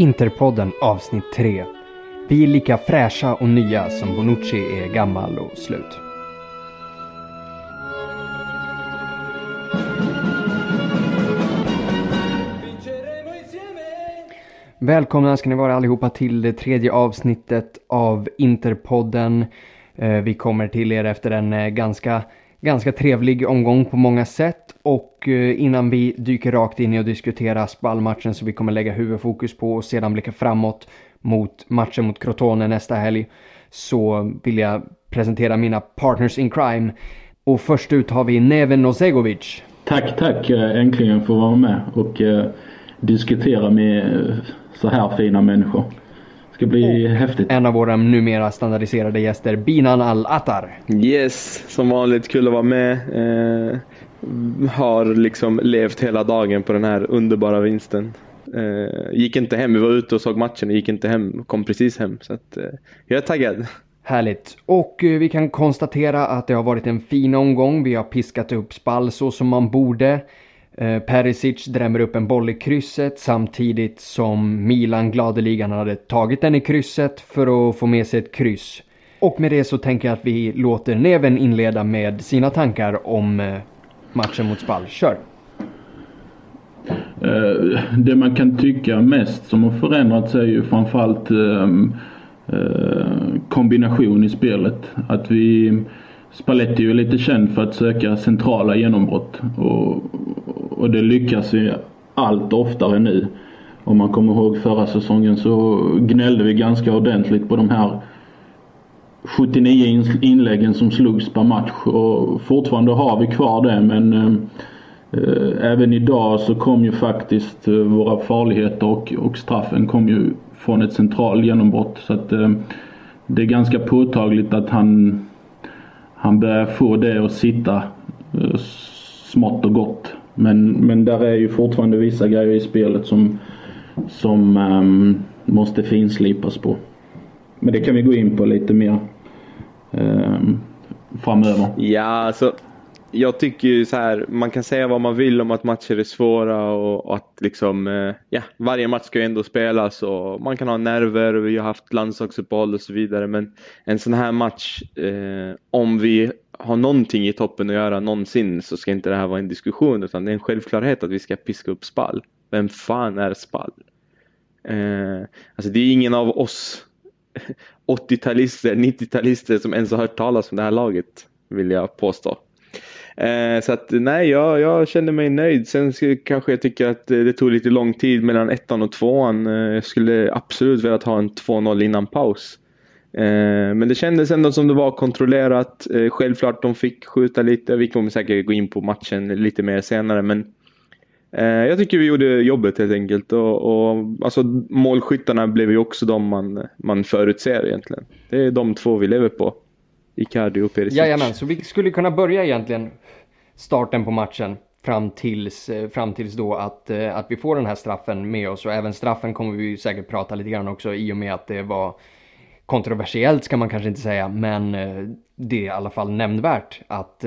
Interpodden avsnitt 3. Vi är lika fräscha och nya som Bonucci är gammal och slut. Välkomna ska ni vara allihopa till det tredje avsnittet av Interpodden. Eh, vi kommer till er efter en eh, ganska, ganska trevlig omgång på många sätt och eh, innan vi dyker rakt in i att diskutera spallmatchen som vi kommer lägga huvudfokus på och sedan blicka framåt mot matchen mot Crotone nästa helg så vill jag presentera mina partners in crime. Och först ut har vi Neven Nosegovic. Tack, tack. Äntligen få vara med och eh, diskutera med eh, så här fina människor. Det ska bli häftigt. En av våra numera standardiserade gäster, Binan Al-Attar. Yes, som vanligt kul att vara med. Eh, har liksom levt hela dagen på den här underbara vinsten. Eh, gick inte hem, vi var ute och såg matchen och gick inte hem, kom precis hem. Så att, eh, jag är taggad. Härligt. Och eh, vi kan konstatera att det har varit en fin omgång. Vi har piskat upp spall så som man borde. Eh, Perisic drämmer upp en boll i krysset samtidigt som Milan Gladeligan, hade tagit den i krysset för att få med sig ett kryss. Och med det så tänker jag att vi låter Neven inleda med sina tankar om eh, matchen mot Spal. Kör! Eh, det man kan tycka mest som har förändrats är ju framförallt ehm, kombination i spelet. Att vi Spalletti är ju lite känd för att söka centrala genombrott och, och det lyckas vi allt oftare nu. Om man kommer ihåg förra säsongen så gnällde vi ganska ordentligt på de här 79 inläggen som slogs per match och fortfarande har vi kvar det men eh, eh även idag så kom ju faktiskt eh, våra farligheter och, och straffen kom ju från ett central genombrott så att eh, det är ganska påtagligt att han han börjar få det att sitta eh, smått och gott. Men, men där är ju fortfarande vissa grejer i spelet som, som um, måste finslipas på. Men det kan vi gå in på lite mer um, framöver. Ja, alltså. Jag tycker ju så här, man kan säga vad man vill om att matcher är svåra och, och att liksom, eh, ja, varje match ska ju ändå spelas och man kan ha nerver och vi har haft landslagsuppehåll och så vidare men en sån här match, eh, om vi har någonting i toppen att göra någonsin så ska inte det här vara en diskussion utan det är en självklarhet att vi ska piska upp spall. Vem fan är spall? Eh, alltså det är ingen av oss 80-talister, 90-talister som ens har hört talas om det här laget vill jag påstå. Eh, så att nej, jag, jag kände mig nöjd. Sen kanske jag tycker att det tog lite lång tid mellan ettan och tvåan. Eh, jag skulle absolut velat ha en 2-0 innan paus. Eh, men det kändes ändå som det var kontrollerat. Eh, självklart de fick skjuta lite. Vi kommer säkert gå in på matchen lite mer senare men eh, jag tycker vi gjorde jobbet helt enkelt och, och alltså, målskyttarna blev ju också de man, man förutser egentligen. Det är de två vi lever på. Icardi och Perisic. Jajamän, så vi skulle kunna börja egentligen starten på matchen fram tills, eh, fram tills då att, eh, att vi får den här straffen med oss och även straffen kommer vi säkert prata lite grann också i och med att det var kontroversiellt ska man kanske inte säga men eh, det är i alla fall nämnvärt att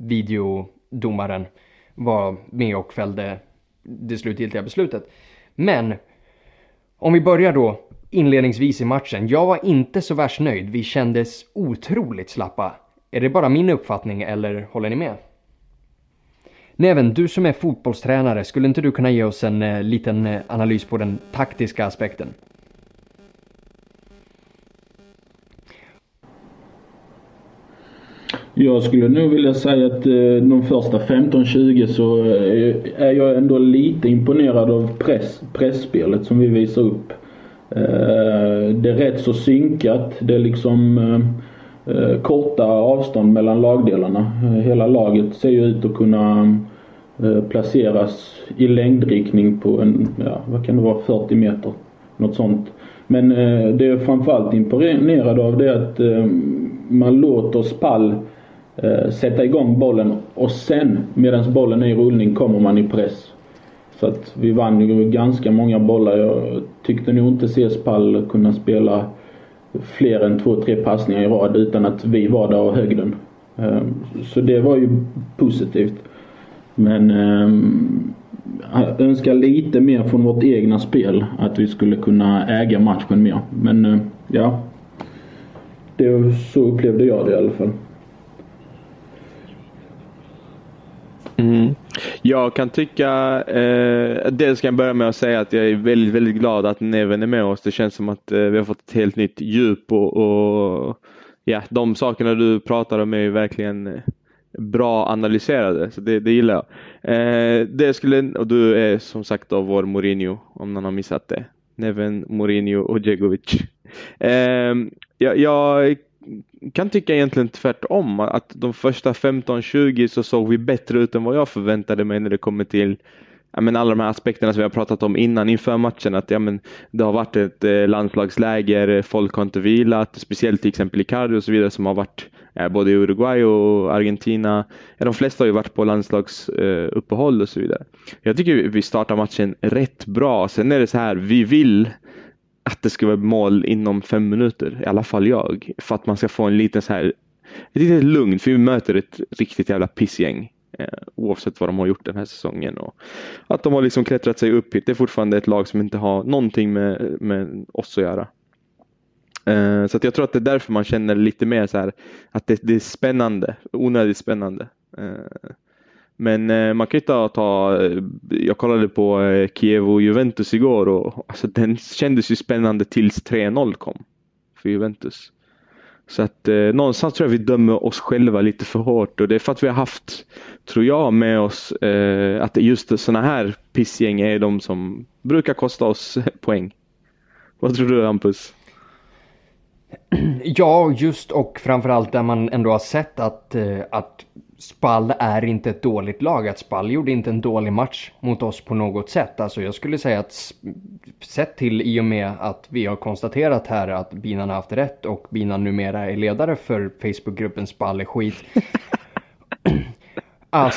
videodomaren var med och fällde det slutgiltiga beslutet. Men om vi börjar då inledningsvis i matchen. Jag var inte så värst nöjd. Vi kändes otroligt slappa. Är det bara min uppfattning eller håller ni med? Neven, du som är fotbollstränare, skulle inte du kunna ge oss en eh, liten eh, analys på den taktiska aspekten? Jag skulle nog vilja säga att eh, de första 15-20 så eh, är jag ändå lite imponerad av press, pressspelet som vi visar upp. Eh, det är rätt så synkat. Det är liksom eh, eh, korta avstånd mellan lagdelarna. Hela laget ser ju ut att kunna placeras i längdriktning på en, ja, vad kan det vara, 40 meter. Något sånt. Men det jag framförallt imponerad av det är att man låter Spall sätta igång bollen och sen medan bollen är i rullning kommer man i press. Så att vi vann ju ganska många bollar. Jag tyckte nog inte se Spall kunna spela fler än två, tre passningar i rad utan att vi var där och högg den. Ehm, så det var ju positivt. Men ehm, jag önskar lite mer från vårt egna spel. Att vi skulle kunna äga matchen mer. Men eh, ja, det, så upplevde jag det i alla fall. Mm. Jag kan tycka, eh, dels kan jag börja med att säga att jag är väldigt, väldigt glad att Neven är med oss. Det känns som att eh, vi har fått ett helt nytt djup och, och ja, de sakerna du pratar om är verkligen eh, bra analyserade, så det, det gillar jag. Eh, det skulle, och du är som sagt då vår Mourinho, om någon har missat det. Neven, Mourinho och Djegovic. Eh, jag, jag kan tycka egentligen tvärtom, att de första 15-20 så såg vi bättre ut än vad jag förväntade mig när det kommer till ja, men alla de här aspekterna som vi har pratat om innan inför matchen. Att ja, men det har varit ett eh, landslagsläger, eh, folk har inte vilat, speciellt till exempel Icardi och så vidare som har varit ja, både i Uruguay och Argentina. Ja, de flesta har ju varit på landslagsuppehåll eh, och så vidare. Jag tycker vi startar matchen rätt bra. Sen är det så här, vi vill att det ska vara mål inom fem minuter, i alla fall jag. För att man ska få en liten så här, ett litet lugn, för vi möter ett riktigt jävla pissgäng. Eh, oavsett vad de har gjort den här säsongen. Och att de har liksom klättrat sig upp hit. Det är fortfarande ett lag som inte har någonting med, med oss att göra. Eh, så att jag tror att det är därför man känner lite mer så här att det, det är spännande, onödigt spännande. Eh, men eh, man kan ju ta, ta, jag kollade på eh, Kiev och Juventus igår och alltså, den kändes ju spännande tills 3-0 kom för Juventus. Så att eh, någonstans tror jag vi dömer oss själva lite för hårt och det är för att vi har haft, tror jag, med oss eh, att just sådana här pissgäng är de som brukar kosta oss eh, poäng. Vad tror du Hampus? Ja, just och framförallt där man ändå har sett att, eh, att Spall är inte ett dåligt lag. Att Spall gjorde inte en dålig match mot oss på något sätt. Alltså jag skulle säga att sett till i och med att vi har konstaterat här att Binan har haft rätt och Binan numera är ledare för Facebookgruppen Spall är skit. att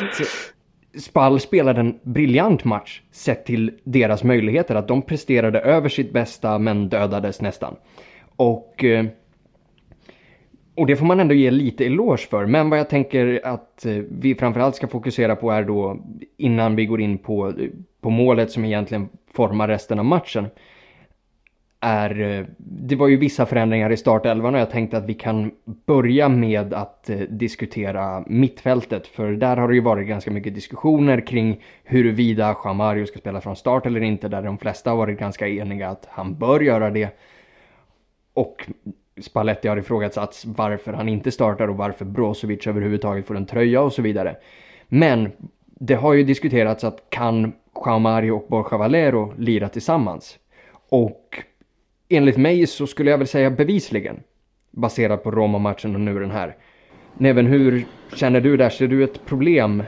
Spall spelade en briljant match sett till deras möjligheter. Att de presterade över sitt bästa men dödades nästan. Och eh, och det får man ändå ge lite eloge för. Men vad jag tänker att eh, vi framförallt ska fokusera på är då innan vi går in på, eh, på målet som egentligen formar resten av matchen. Är, eh, det var ju vissa förändringar i startelvan och jag tänkte att vi kan börja med att diskutera mittfältet. För där har det ju varit ganska mycket diskussioner kring huruvida Jean Mario ska spela från start eller inte. Där de flesta har varit ganska eniga att han bör göra det. Och Spalletti har ifrågasatts varför han inte startar och varför Brozovic överhuvudtaget får en tröja och så vidare. Men det har ju diskuterats att kan Jaumari Mario och Borja Valero lira tillsammans? Och enligt mig så skulle jag väl säga bevisligen. Baserat på Roma-matchen och nu den här. Neven, hur känner du där? Ser du ett problem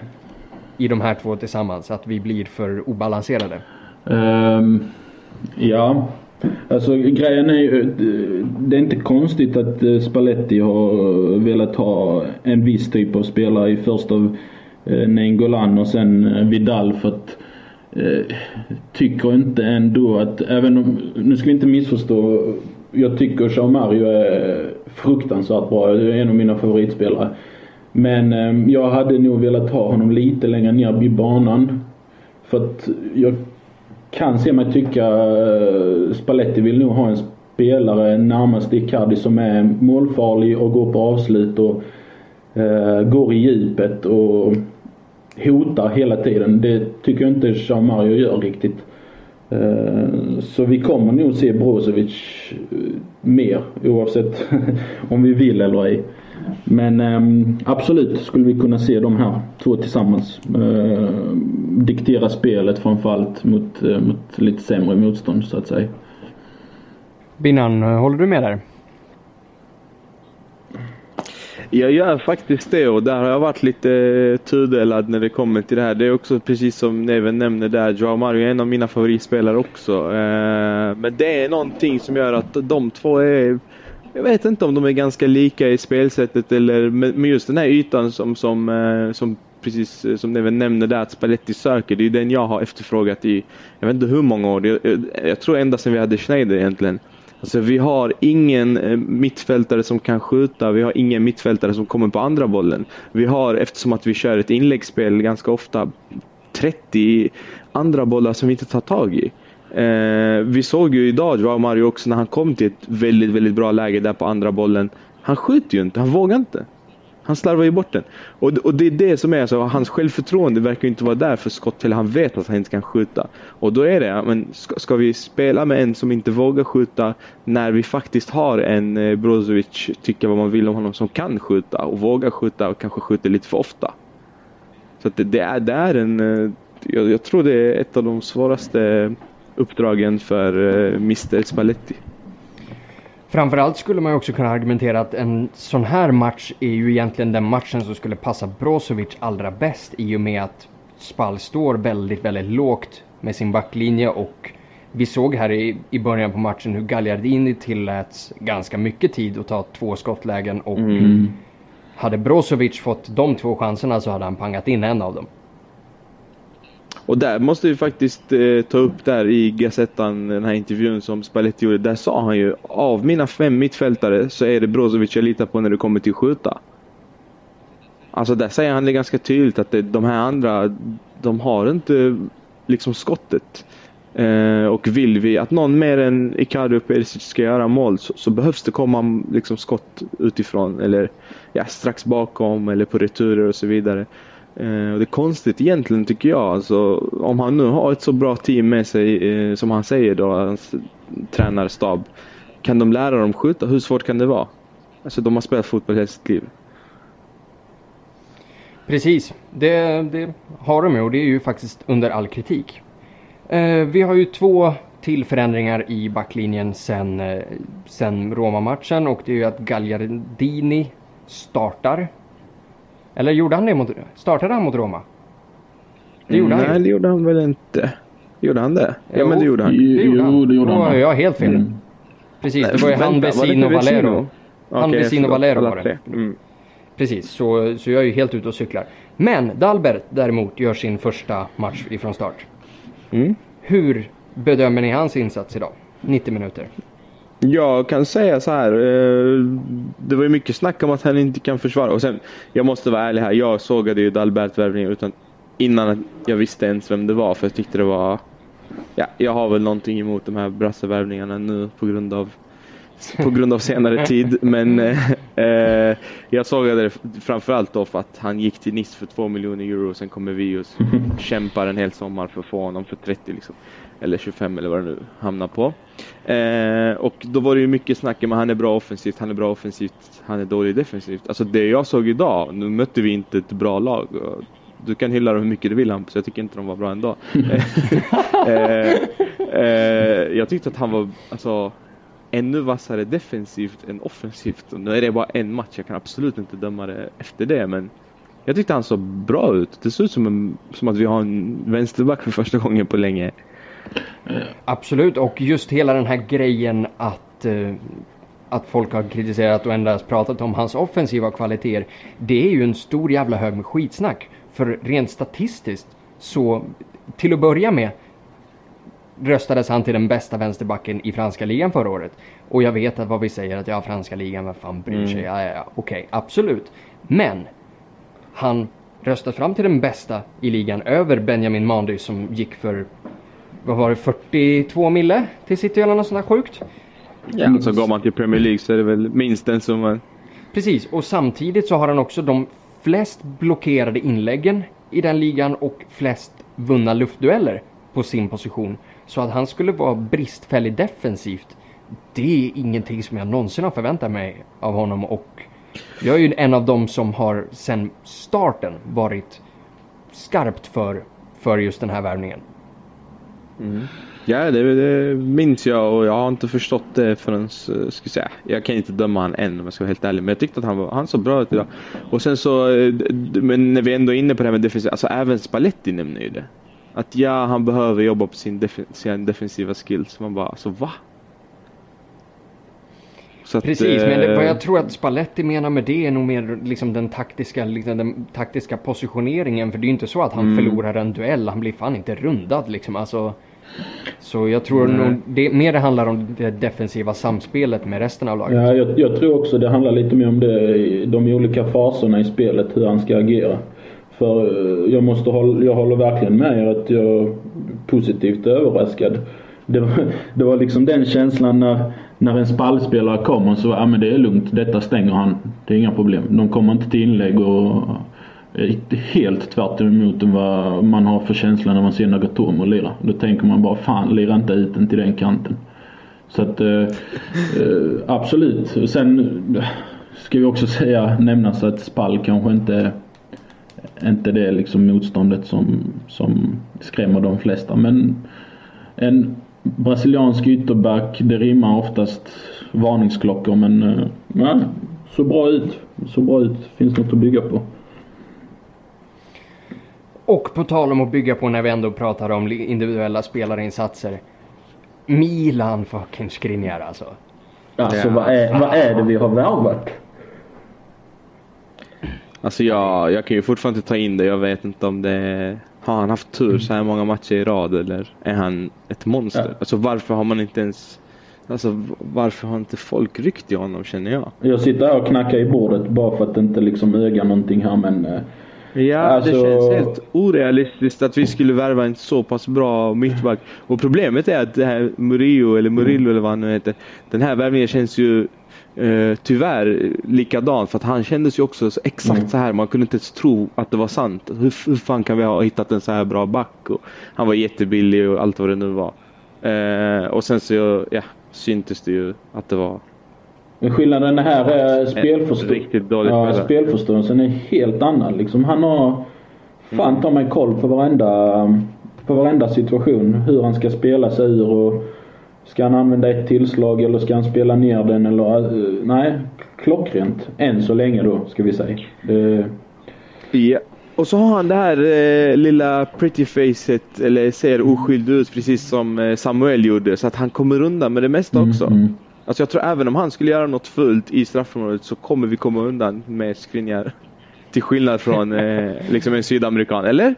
i de här två tillsammans? Att vi blir för obalanserade? Um, ja, Alltså grejen är ju, eh, det är inte konstigt att eh, Spalletti har eh, velat ha en viss typ av spelare i först av Nengolan och sen Vidal för att tycker inte ändå att, även om, nu ska vi inte missförstå, jag tycker Jean Mario är fruktansvärt bra, är en av mina favoritspelare. Men jag hade nog velat ha honom lite längre ner i banan. För att jag kan se mig tycka eh, Spalletti vill nog ha en spelare närmast Icardi som är målfarlig och går på avslut och eh, går i djupet och hotar hela tiden. Det tycker jag inte Jean Mario gör riktigt. Eh, så vi kommer nog se Brozovic eh, mer oavsett om vi vill eller ej. Men um, absolut skulle vi kunna se de här två tillsammans. Uh, diktera spelet framförallt mot, uh, mot lite sämre motstånd så att säga. Binnan, håller du med där? Jag gör faktiskt det och där har jag varit lite tudelad när det kommer till det här. Det är också precis som Neven nämner där, Joao Mario är en av mina favoritspelare också. Eh, men det är någonting som gör att de två är jag vet inte om de är ganska lika i spelsättet eller men just den här ytan som, som, eh, som precis eh, som Neven nämnde där att Spalletti söker. Det är den jag har efterfrågat i, jag vet inte hur många år. Jag, jag, jag tror ända sedan vi hade Schneider egentligen. Alltså vi har ingen eh, mittfältare som kan skjuta, vi har ingen mittfältare som kommer på andra bollen. Vi har, eftersom att vi kör ett inläggsspel ganska ofta, 30, andra bollar som vi inte tar tag i. Eh, vi såg ju idag Joao Mario också när han kom till ett väldigt, väldigt bra läge där på andra bollen. Han skjuter ju inte, han vågar inte. Han slarvar ju bort den. Och, och det är det som är så, hans självförtroende verkar inte vara där för skott till han vet att han inte kan skjuta. Och då är det, men ska, ska vi spela med en som inte vågar skjuta när vi faktiskt har en eh, Brozovic, tycka vad man vill om honom, som kan skjuta och vågar skjuta och kanske skjuter lite för ofta. Så det, det, är, det är en, eh, jag, jag, tror det är ett av de svåraste uppdragen för eh, Mr Spalletti. Framförallt skulle man också kunna argumentera att en sån här match är ju egentligen den matchen som skulle passa Brozovic allra bäst i och med att Spall står väldigt, väldigt lågt med sin backlinje och vi såg här i, i början på matchen hur Gagliardini tilläts ganska mycket tid att ta två skottlägen och mm. hade Brozovic fått de två chanserna så hade han pangat in en av dem. Och där måste vi faktiskt eh, ta upp där i Gazettan, den här intervjun som Spalletti gjorde. Där sa han ju, av mina fem mittfältare så är det Brozovic jag litar på när det kommer till skjuta. Alltså där säger han det ganska tydligt att det, de här andra, de har inte liksom skottet. Eh, och vill vi att någon mer än Icardi och Perisic ska göra mål så, så, behövs det komma liksom skott utifrån eller ja, strax bakom eller på returer och så vidare. Eh, det är konstigt egentligen tycker jag. Alltså, om han nu har ett så bra team med sig eh, som han säger då, hans tränarstab. Kan de lära dem skjuta? Hur svårt kan det vara? Alltså de har spelat fotboll hela sitt liv. Precis, det, det har de ju och det är ju faktiskt under all kritik. Eh, vi har ju två till förändringar i backlinjen sen, eh, sen Roma-matchen och det är ju att Gagliardini startar eller gjorde han det mot, startade han mot Roma? Det gjorde Nej, han Nej, det gjorde han väl inte. Gjorde han det? Ja, jo, men det gjorde han. Jo, det gjorde han. Det gjorde han. jag helt fel. Mm. Precis, Nej, det var ju han, Vesino Valero. Han, okay, Vesino och Valero var det. Mm. Precis, så, så jag är ju helt ute och cyklar. Men Dalbert däremot gör sin första match ifrån start. Mm. Hur bedömer ni hans insats idag? 90 minuter. Jag kan säga så här. Eh, det var ju mycket snack om att han inte kan försvara. Och sen, jag måste vara ärlig här. Jag sågade ju Dalbert-värvningen utan innan jag visste ens vem det var. För jag tyckte det var... Ja, jag har väl någonting emot de här brassevärvningarna nu på grund av på grund av senare tid. Men eh, eh jag sågade det framförallt då för att han gick till Nice för 2 miljoner euro. Sen kommer vi och kämpar en hel sommar för att få honom för 30 liksom. Eller 25 eller vad det nu hamnar på. Eh, och då var det ju mycket snack om han är bra offensivt, han är bra offensivt, han är dålig defensivt. Alltså det jag såg idag, nu mötte vi inte ett bra lag. Du kan hylla dem hur mycket du vill Hampus, jag tycker inte de var bra ändå. eh, eh, jag tyckte att han var alltså, ännu vassare defensivt än offensivt. Nu är det bara en match, jag kan absolut inte döma det efter det men jag tyckte han såg bra ut. Det ser ut som, en, som att vi har en vänsterback för första gången på länge. Absolut, och just hela den här grejen att, uh, att folk har kritiserat och endast pratat om hans offensiva kvaliteter. Det är ju en stor jävla hög med skitsnack. För rent statistiskt så, till att börja med, röstades han till den bästa vänsterbacken i franska ligan förra året. Och jag vet att vad vi säger att ja, franska ligan, vad fan bryr sig? Mm. Ja, ja, ja. Okej, okay, absolut. Men han röstas fram till den bästa i ligan över Benjamin Mandy som gick för vad var det, 42 mille till City eller något sånt där sjukt. Ja, så går man till Premier League så är det väl minst den summan. Precis, och samtidigt så har han också de flest blockerade inläggen i den ligan och flest vunna luftdueller på sin position. Så att han skulle vara bristfällig defensivt, det är ingenting som jag någonsin har förväntat mig av honom och jag är ju en av dem som har sedan starten varit skarpt för, för just den här värvningen. Mm. Ja, det, det, minns jag och jag har inte förstått det förrän, ska säga. Jag kan inte döma han än om jag ska vara helt ärlig. Men jag tyckte att han, var, han såg bra ut idag. Och sen så, eh, men när vi ändå är inne på det här med defensiv, alltså även Spalletti nämner ju det. Att ja, han behöver jobba på sin, def sin defensiva skills. Man bara, alltså va? Att, Precis, men det, vad jag eh, tror att Spalletti menar med det är nog mer liksom den taktiska, liksom den taktiska positioneringen. För det är ju inte så att han mm. förlorar en duell, han blir fan inte rundad liksom. Alltså, så jag tror mm. nog det mer det handlar om det defensiva samspelet med resten av laget. Ja, jag, jag, tror också det handlar lite mer om det, de olika faserna i spelet, hur han ska agera. För eh, jag, måste hålla, jag håller verkligen med er att jag, positivt överraskad. Det var, det var liksom den känslan när, när en spallspelare kommer så, ja men det är lugnt, detta stänger han. Det är inga problem. De kommer inte till inlägg och helt tvärt emot vad man har för känsla när man ser Nagatomo lira. Då tänker man bara fan, lira inte ut den till den kanten. Så att eh, eh, absolut. Sen ska vi också säga, nämnas att Spall kanske inte inte det liksom motståndet som, som skrämmer de flesta. Men en brasiliansk ytterback, det rimmar oftast varningsklockor men eh, så bra ut. Så bra ut. Finns något att bygga på. Och på tal om att bygga på när vi ändå pratar om individuella spelarinsatser. Milan fucking Skriniar alltså. Alltså ja. vad, är, vad är det vi har värvat? Alltså jag, jag kan ju fortfarande inte ta in det. Jag vet inte om det. Har han haft tur så här många matcher i rad eller är han ett monster? Ja. Alltså varför har man inte ens... Alltså varför har inte folk ryckt i honom känner jag? Jag sitter här och knackar i bordet bara för att inte liksom öga någonting här men... Eh, ja, alltså... det känns helt orealistiskt att vi skulle värva en så pass bra mittback. Och problemet är att det här Murillo, eller Murillo mm. eller vad han nu heter. Den här värvningen känns ju Uh, tyvärr likadant för att han kändes ju också exakt mm. så här. Man kunde inte ens tro att det var sant. Hur, hur fan kan vi ha hittat en så här bra back? Och han var jättebillig och allt vad det nu var. Uh, och sen så ja, syntes det ju att det var men skillnaden här är spelförstå ja, spelförståelsen är helt annan. Liksom han har fan ta mig koll på varenda, på varenda situation. Hur han ska spela sig ur och Ska han använda ett tillslag eller ska han spela ner den eller? Uh, nej, klockrent. Än så länge då, ska vi säga. Det... Ja. Och så har han det här eh, lilla pretty facet, eller ser oskyldig ut precis som eh, Samuel gjorde. Så att han kommer undan med det mesta mm, också. Mm. Alltså jag tror även om han skulle göra något fullt i straffområdet så kommer vi komma undan med skrinjar. Till skillnad från eh, liksom en sydamerikan, eller?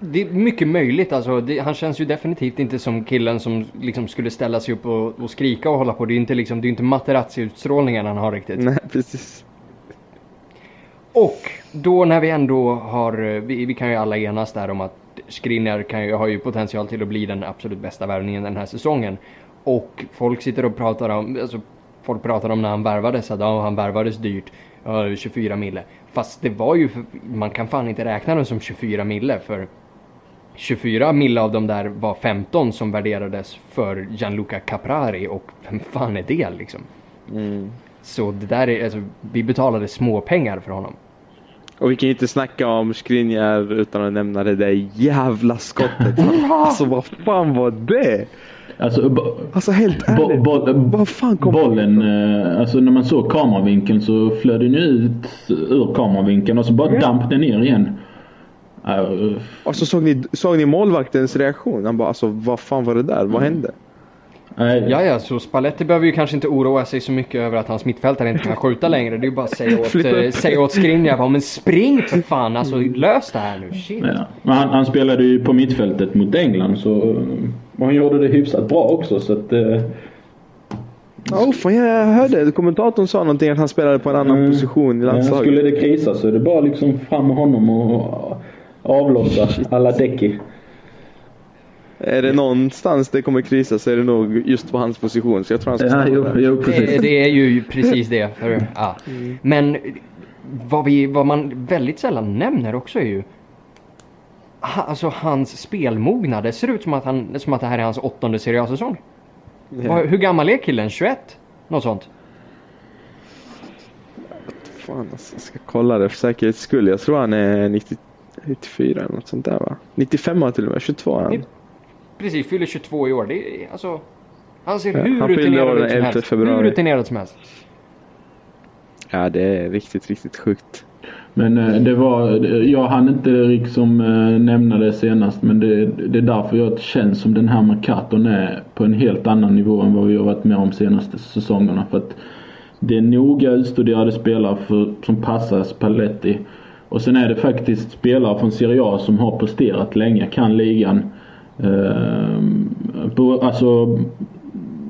Det är mycket möjligt alltså. Det, han känns ju definitivt inte som killen som liksom skulle ställa sig upp och, och skrika och hålla på. Det är ju inte liksom, inte Materazzi-utstrålningen han har riktigt. Nej, precis. Och då när vi ändå har, vi, vi kan ju alla enas där om att Skriniar kan ju, har ju potential till att bli den absolut bästa värvningen den här säsongen. Och folk sitter och pratar om, alltså folk pratar om när han värvades, att ja, han värvades dyrt, ja, 24 mille. Fast det var ju, man kan fan inte räkna dem som 24 mille för 24 mille av dem där var 15 som värderades för Gianluca Caprari och vem fan är det liksom? Mm. Så det där är, alltså, vi betalade små pengar för honom. Och vi kan inte snacka om Skriniar utan att nämna det där jävla skottet. alltså vad fan var det? Alltså, alltså helt ärligt, bo, vad fan kom Bollen, eh, alltså när man såg kameravinkeln så flög den ut ur kameravinkeln och så bara mm. damp den ner igen. Uh, och så såg ni, såg ni målvaktens reaktion? Han bara alltså vad fan var det där? Vad mm. Hände? Ja, ja, så Spalletti behöver ju kanske inte oroa sig så mycket över att hans mittfältare inte kan skjuta längre. Det är ju bara att säga åt, äh, säga åt Skriniar men spring för fan, alltså lös det här nu. Shit. Ja. Men han, han, spelade ju på mittfältet mot England så och han gjorde det hyfsat bra också så att... Eh... Oh, fan, jag hörde kommentatorn sa någonting att han spelade på en annan mm. position i landslaget. Ja, skulle det krisa så är det bara liksom fram med honom och avlossa alla däcki. Är det någonstans det kommer krisa så är det nog just på hans position. Så jag tror han ska ja, jo, jo, precis. Det, det, är ju precis det. För, ja. Men vad, vi, vad man väldigt sällan nämner också är ju alltså hans spelmognad. Det ser ut som att, han, som att det här är hans åttonde Serie A-säsong. Ja. Hur gammal är killen? 21? Något sånt? Fan alltså, jag ska kolla det för säkerhets skull. Jag tror han är 90, 94 eller något sånt där va? 95 till och med, 22 är han. Precis, fyller 22 i år. Det är, alltså, han ser ja, hur han rutinerad ut som helst. Hur rutinerad som helst. Ja, det är riktigt, riktigt sjukt. Men eh, det var, jag hann inte liksom eh, nämna det senast men det, det är därför jag känns som den här Mercaton är på en helt annan nivå än vad vi har varit med om senaste säsongerna. För att det är noga utstuderade spelare för, som passar Spalletti. Och sen är det faktiskt spelare från Serie A som har presterat länge, kan ligan. Eh, alltså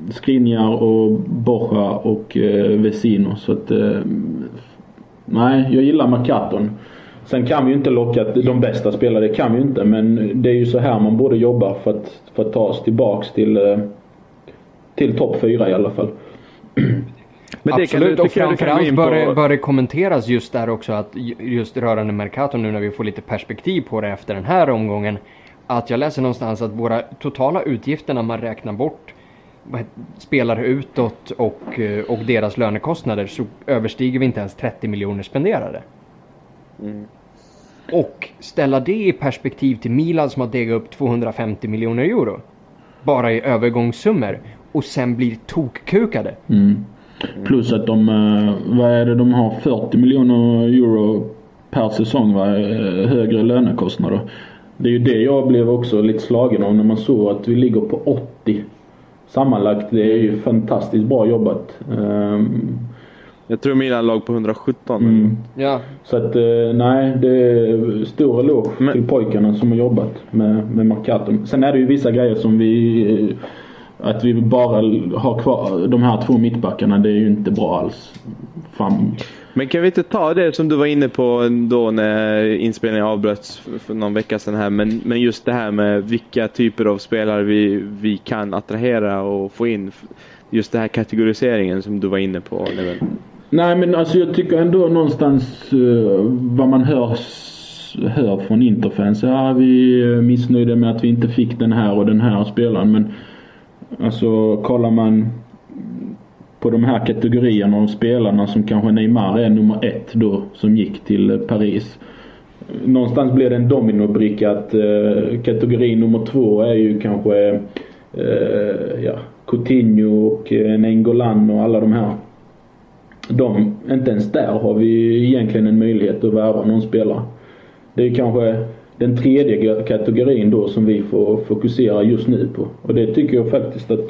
Skriniar och Borja och eh, Vesino. Så att eh, Nej, jag gillar Mercaton. Sen kan vi ju inte locka de bästa spelarna, det kan vi ju inte. Men det är ju så här man borde jobba för att, för att ta oss tillbaks till, eh, till topp 4 i alla fall. Men det Absolut, kan, och framförallt bör, det, bör det kommenteras just där också att just rörande Mercato nu när vi får lite perspektiv på det efter den här omgången. Att jag läser någonstans att våra totala utgifter när man räknar bort spelare utåt och, eh, och deras lönekostnader så överstiger vi inte ens 30 miljoner spenderade. Mm. Och ställa det i perspektiv till Milan som har degat upp 250 miljoner euro. Bara i övergångssummor. Och sen blir tokkukade. Mm. Plus att de, eh, vad är det de har, 40 miljoner euro per säsong va? Eh, högre lönekostnader. Det är ju det jag blev också lite slagen av när man såg att vi ligger på 80 sammanlagt. Det är ju fantastiskt bra jobbat. Um, jag tror Milan lag på 117. Mm. Ja. Så att eh, nej, det är stor eloge Men... till pojkarna som har jobbat med, med Marcato. Sen är det ju vissa grejer som vi att vi bara har kvar de här två mittbackarna, det är ju inte bra alls. Fram. Men kan vi inte ta det som du var inne på då när inspelningen avbröts för någon vecka sedan här. Men, men just det här med vilka typer av spelare vi, vi kan attrahera och få in. Just den här kategoriseringen som du var inne på. Nej men alltså jag tycker ändå någonstans uh, vad man hör, hör från Interfans. Ja vi är missnöjda med att vi inte fick den här och den här spelaren. Men Alltså kollar man på de här kategorierna av spelarna som kanske Neymar är nummer ett då som gick till eh, Paris. Någonstans blir det en dominobricka att eh, kategori nummer två är ju kanske eh, ja, Coutinho och eh, Nengolan och alla de här. De, inte ens där har vi egentligen en möjlighet att värva någon spelare. Det är kanske den tredje kategorin då som vi får fokusera just nu på. Och det tycker jag faktiskt att, eh,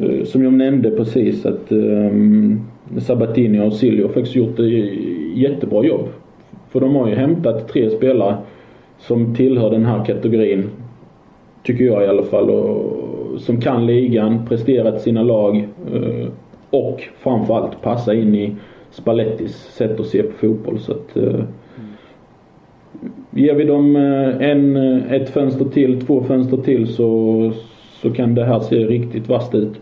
Eh, som jag nämnde precis, att um, Sabatini och Silvio faktiskt gjort ett jättebra jobb. För de har ju hämtat tre spelare som tillhör den här kategorin, tycker jag i alla fall, och som kan ligan, presterat sina lag uh, och framförallt passa in i Spallettis sätt att se på fotboll. Så att, uh, Ger vi dem en, ett fönster till, två fönster till så, så kan det här se riktigt vasst ut.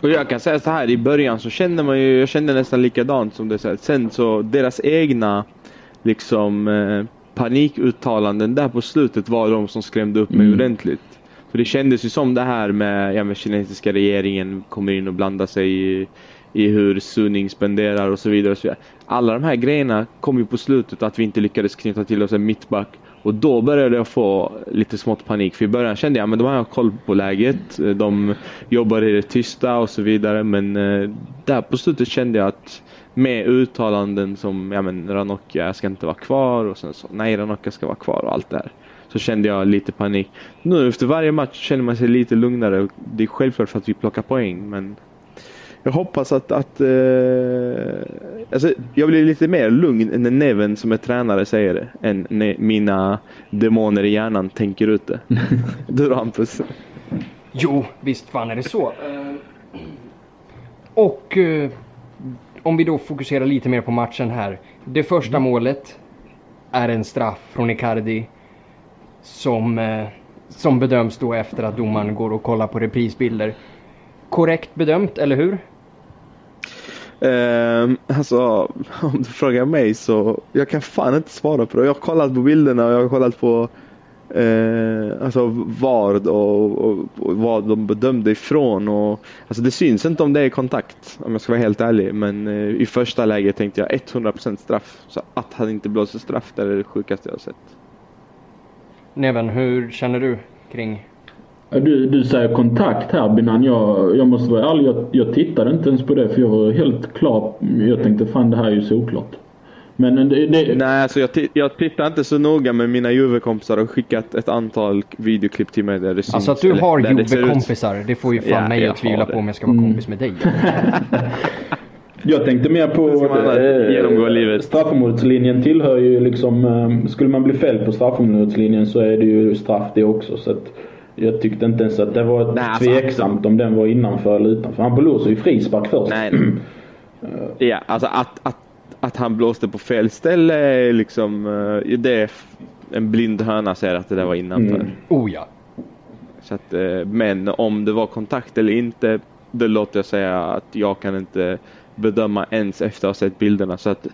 Och jag kan säga så här, i början så kände man ju, jag kände nästan likadant som det Sen så deras egna liksom eh, panikuttalanden där på slutet var de som skrämde upp mig mm. ordentligt. För det kändes ju som det här med, ja med kinesiska regeringen kommer in och blandar sig i, i hur Suning spenderar och så vidare. Och så vidare. Alla de här grejerna kom ju på slutet att vi inte lyckades knyta till oss en mittback. Och då började jag få lite smått panik. För i början kände jag att de har koll på läget. De jobbar i det tysta och så vidare. Men eh, där på slutet kände jag att med uttalanden som ja men Ranocchia ska inte vara kvar och sen så nej Ranocchia ska vara kvar och allt det här. Så kände jag lite panik. Nu efter varje match känner man sig lite lugnare. Det är självklart för att vi plockar poäng men jag hoppas att, att eh, alltså, jag blir lite mer lugn när Neven som är tränare säger det än när mina demoner i hjärnan tänker ut det. du då Hampus? Jo, visst fan är det så. Och eh, om vi då fokuserar lite mer på matchen här. Det första mm. målet är en straff från Icardi som, eh, som bedöms då efter att domaren går och kollar på reprisbilder. Korrekt bedömt, eller hur? Eh, alltså, om du frågar mig så jag kan fan inte svara på det. Jag har kollat på bilderna och jag har kollat på eh, alltså VARD och, och, och, vad de bedömde ifrån. Och, alltså det syns inte om det är kontakt om jag ska vara helt ärlig. Men eh, i första läget tänkte jag 100% straff. Så att han inte blåser straff det är det sjukaste jag har sett. Neven, hur känner du kring du, du säger kontakt här Binan. Jag, jag måste vara ärlig, jag, jag tittade inte ens på det för jag var helt klar. Jag tänkte fan det här är ju såklart. Men det, det... Nej, alltså jag, jag tittar inte så noga med mina Juve-kompisar och skickat ett antal videoklipp till mig där det syns. Alltså att du har Juve-kompisar, det får ju fan ja, mig att tvivla på om jag ska vara mm. kompis med dig. Jag tänkte mer på eh, straffområdeslinjen tillhör ju liksom, eh, skulle man bli fälld på straffområdeslinjen så är det ju straff det också. Så att, jag tyckte inte ens att det var nej, alltså, tveksamt alltså, om den var innanför eller utanför. Han blåser ju frispark först. Nej. ja, alltså att, att att han blåste på fel ställe liksom, eh, det är en blind höna säger att det där var innanför. Mm. Oh ja. Så att, eh, men om det var kontakt eller inte, det låter jag säga att jag kan inte bedöma ens efter att ha sett bilderna. Så att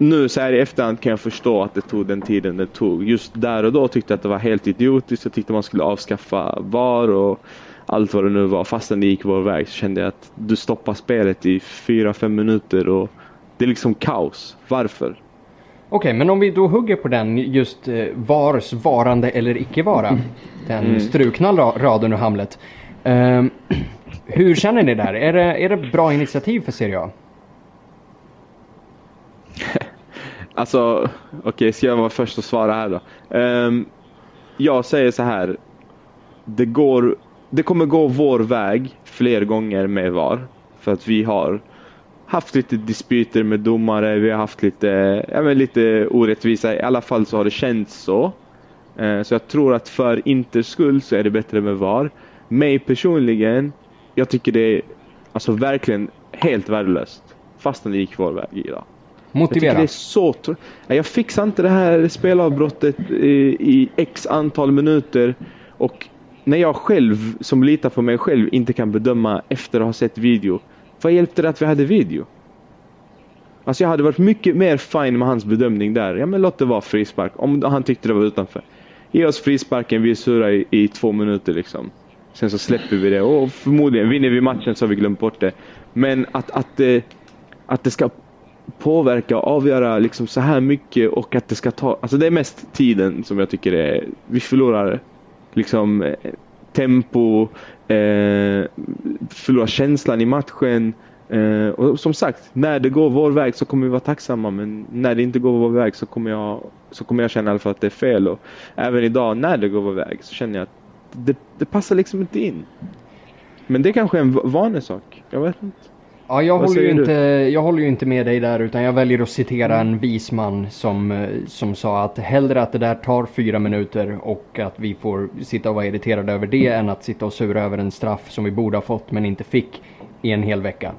nu så här i efterhand kan jag förstå att det tog den tiden det tog. Just där och då tyckte jag att det var helt idiotiskt. Jag tyckte man skulle avskaffa VAR och allt vad det nu var. Fastän det gick vår väg så kände jag att du stoppar spelet i 4-5 minuter och det är liksom kaos. Varför? Okej, okay, men om vi då hugger på den just eh, VARs varande eller icke vara. Den mm. strukna raden ur Hamlet. Uh, hur känner ni där? Är det, är det bra initiativ för Serie A? alltså, okej, okay, ska jag vara först att svara här då? Um, jag säger så här. Det, går, det kommer gå vår väg fler gånger med VAR. För att vi har haft lite dispyter med domare, vi har haft lite, ja, men lite orättvisa. I alla fall så har det känts så. Uh, så jag tror att för Inters skull så är det bättre med VAR. Mig personligen, jag tycker det är alltså verkligen helt värdelöst. Fastän det gick vår väg idag. Motivera. Jag det är så Jag fixar inte det här spelavbrottet i, i x antal minuter. Och när jag själv, som litar på mig själv, inte kan bedöma efter att ha sett video. Vad hjälpte det att vi hade video? Alltså jag hade varit mycket mer fine med hans bedömning där. Ja men låt det vara frispark. Om han tyckte det var utanför. Ge oss frisparken, vi surrar i, i två minuter liksom. Sen så släpper vi det och förmodligen vinner vi matchen så har vi glömt bort det. Men att, att, att, att det ska påverka och avgöra liksom så här mycket och att det ska ta, alltså det är mest tiden som jag tycker är, vi förlorar liksom eh, tempo, eh, förlorar känslan i matchen. Eh, och som sagt, när det går vår väg så kommer vi vara tacksamma men när det inte går vår väg så kommer jag, så kommer jag känna i alla fall att det är fel. Och även idag när det går vår väg så känner jag att det, det passar liksom inte in. Men det är kanske är en vanesak, jag vet inte. Ja, jag håller, ju inte, jag håller ju inte med dig där utan jag väljer att citera en vis man som, eh, som sa att hellre att det där tar fyra minuter och att vi får sitta och vara irriterade över det än att sitta och sura över en straff som vi borde ha fått men inte fick i en hel vecka.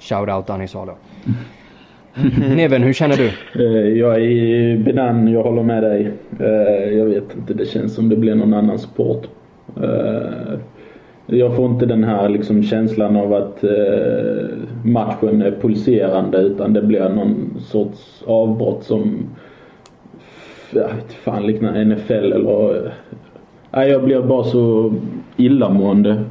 Shout out Danny Salo. Neven, hur känner du? Eh, jag är Benan, jag håller med dig. Eh, jag vet inte, det känns som det blir någon annan sport. Jag får inte den här liksom känslan av att eh, matchen är pulserande utan det blir någon sorts avbrott som jag vet fan liknar NFL eller... Eh, nej, jag blir bara så illamående.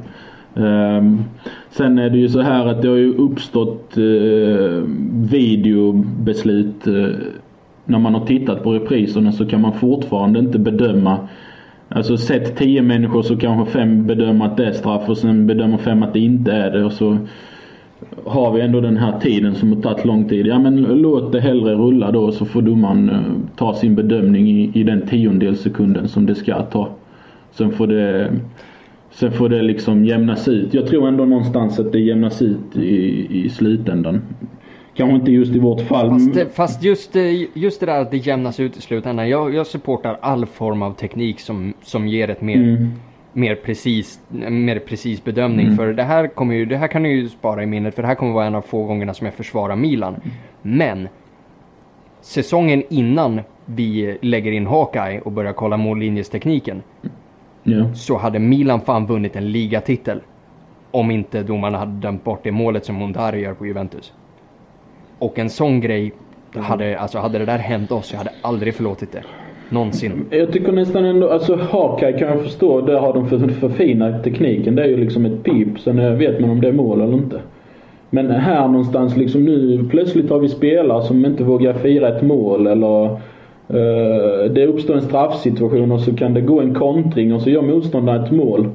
Um, sen är det ju så här att det har ju uppstått uh, videobeslut. Uh, när man har tittat på repriserna så kan man fortfarande inte bedöma Alltså sett tio människor så kanske fem bedömer att det är straff och sen bedömer fem att det inte är det och så har vi ändå den här tiden som har tagit lång tid. Ja men låt det hellre rulla då så får domaren eh, ta sin bedömning i, i den tiondels sekunden som det ska ta. Sen får det Sen får det liksom jämnas ut. Jag tror ändå någonstans att det jämnas ut i, i slutändan. Kanske inte just i vårt fall. Fast, fast just, eh, just det där att det jämnas ut i slutändan. Jag, jag supportar all form av teknik som, som ger ett mer, mm. mer, precis, mer precis bedömning. Mm. För det här, kommer ju, det här kan ni ju spara i minnet. För det här kommer vara en av få gångerna som jag försvarar Milan. Men säsongen innan vi lägger in Hawkeye och börjar kolla mållinjestekniken. Yeah. Så hade Milan fan vunnit en ligatitel. Om inte domarna hade dömt bort det målet som Montari gör på Juventus. Och en sån grej, hade, alltså hade det där hänt oss, jag hade aldrig förlåtit det. Någonsin. Jag tycker nästan ändå, alltså Hawkeye kan jag förstå, där har de för, förfinat tekniken. Det är ju liksom ett pip, sen vet man om det är mål eller inte. Men här någonstans liksom nu plötsligt har vi spelare som inte vågar fira ett mål eller uh, det uppstår en straffsituation och så kan det gå en kontring och så gör motståndaren ett mål.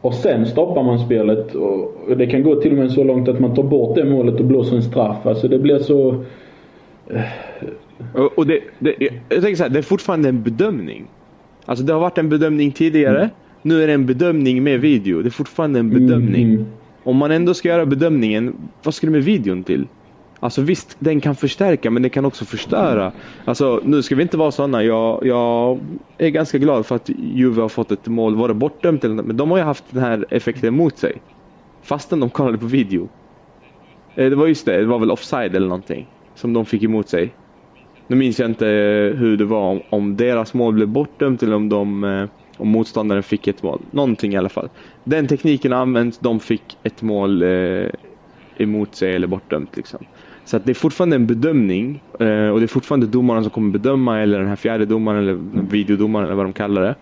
Och sen stoppar man spelet och det kan gå till och med så långt att man tar bort det målet och blåser en straff. Alltså det blir så... Och, det, det, jag tänker så här, det är fortfarande en bedömning. Alltså det har varit en bedömning tidigare. Mm. Nu är det en bedömning med video. Det är fortfarande en bedömning. Mm. Om man ändå ska göra bedömningen, vad ska du med videon till? Alltså visst, den kan förstärka men den kan också förstöra. Alltså nu ska vi inte vara sådana. Jag, jag är ganska glad för att Juve har fått ett mål, var det bortdömt eller något, men de har ju haft den här effekten mot sig. Fastän de kollade på video. Eh, det var just det, det var väl offside eller någonting. som de fick emot sig. Nu minns jag inte eh, hur det var, om, om deras mål blev bortdömt eller om, de, eh, om motståndaren fick ett mål. Någonting i alla fall. Den tekniken används, de fick ett mål eh, emot sig eller bortdömt. Liksom. Så det är fortfarande en bedömning eh, och det är fortfarande domaren som kommer bedöma eller den här fjärde domaren eller videodomaren eller vad de kallar det.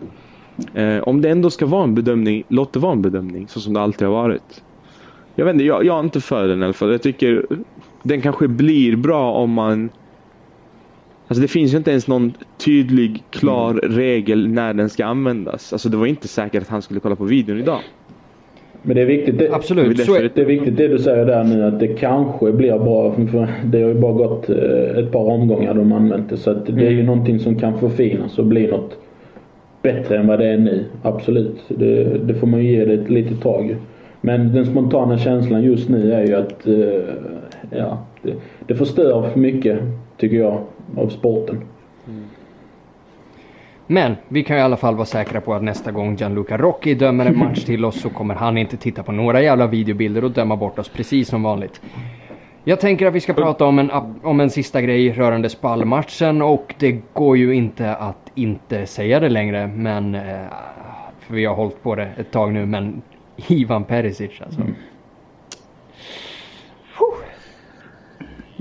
Eh, om det ändå ska vara en bedömning, låt det vara en bedömning så som det alltid har varit. Jag vet inte, jag, jag är inte för den i alla fall. Jag tycker den kanske blir bra om man Alltså det finns ju inte ens någon tydlig, klar mm. regel när den ska användas. Alltså det var inte säkert att han skulle kolla på videon idag. Men det är viktigt det, Absolut. Det, är, det är viktigt det du säger där nu att det kanske blir bra. För det har ju bara gått eh, ett par omgångar de använt det. Så det är ju mm. någonting som kan förfinas och bli något bättre än vad det är nu. Absolut. Det, det får man ju ge det ett litet tag. Men den spontana känslan just nu är ju att eh, ja, det, det förstör för mycket, tycker jag, av sporten. Men vi kan i alla fall vara säkra på att nästa gång Gianluca Rocchi dömer en match till oss så kommer han inte titta på några jävla videobilder och döma bort oss precis som vanligt. Jag tänker att vi ska prata om en, om en sista grej rörande spallmatchen och det går ju inte att inte säga det längre men eh, för vi har hållit på det ett tag nu men Ivan Perisic alltså. Mm.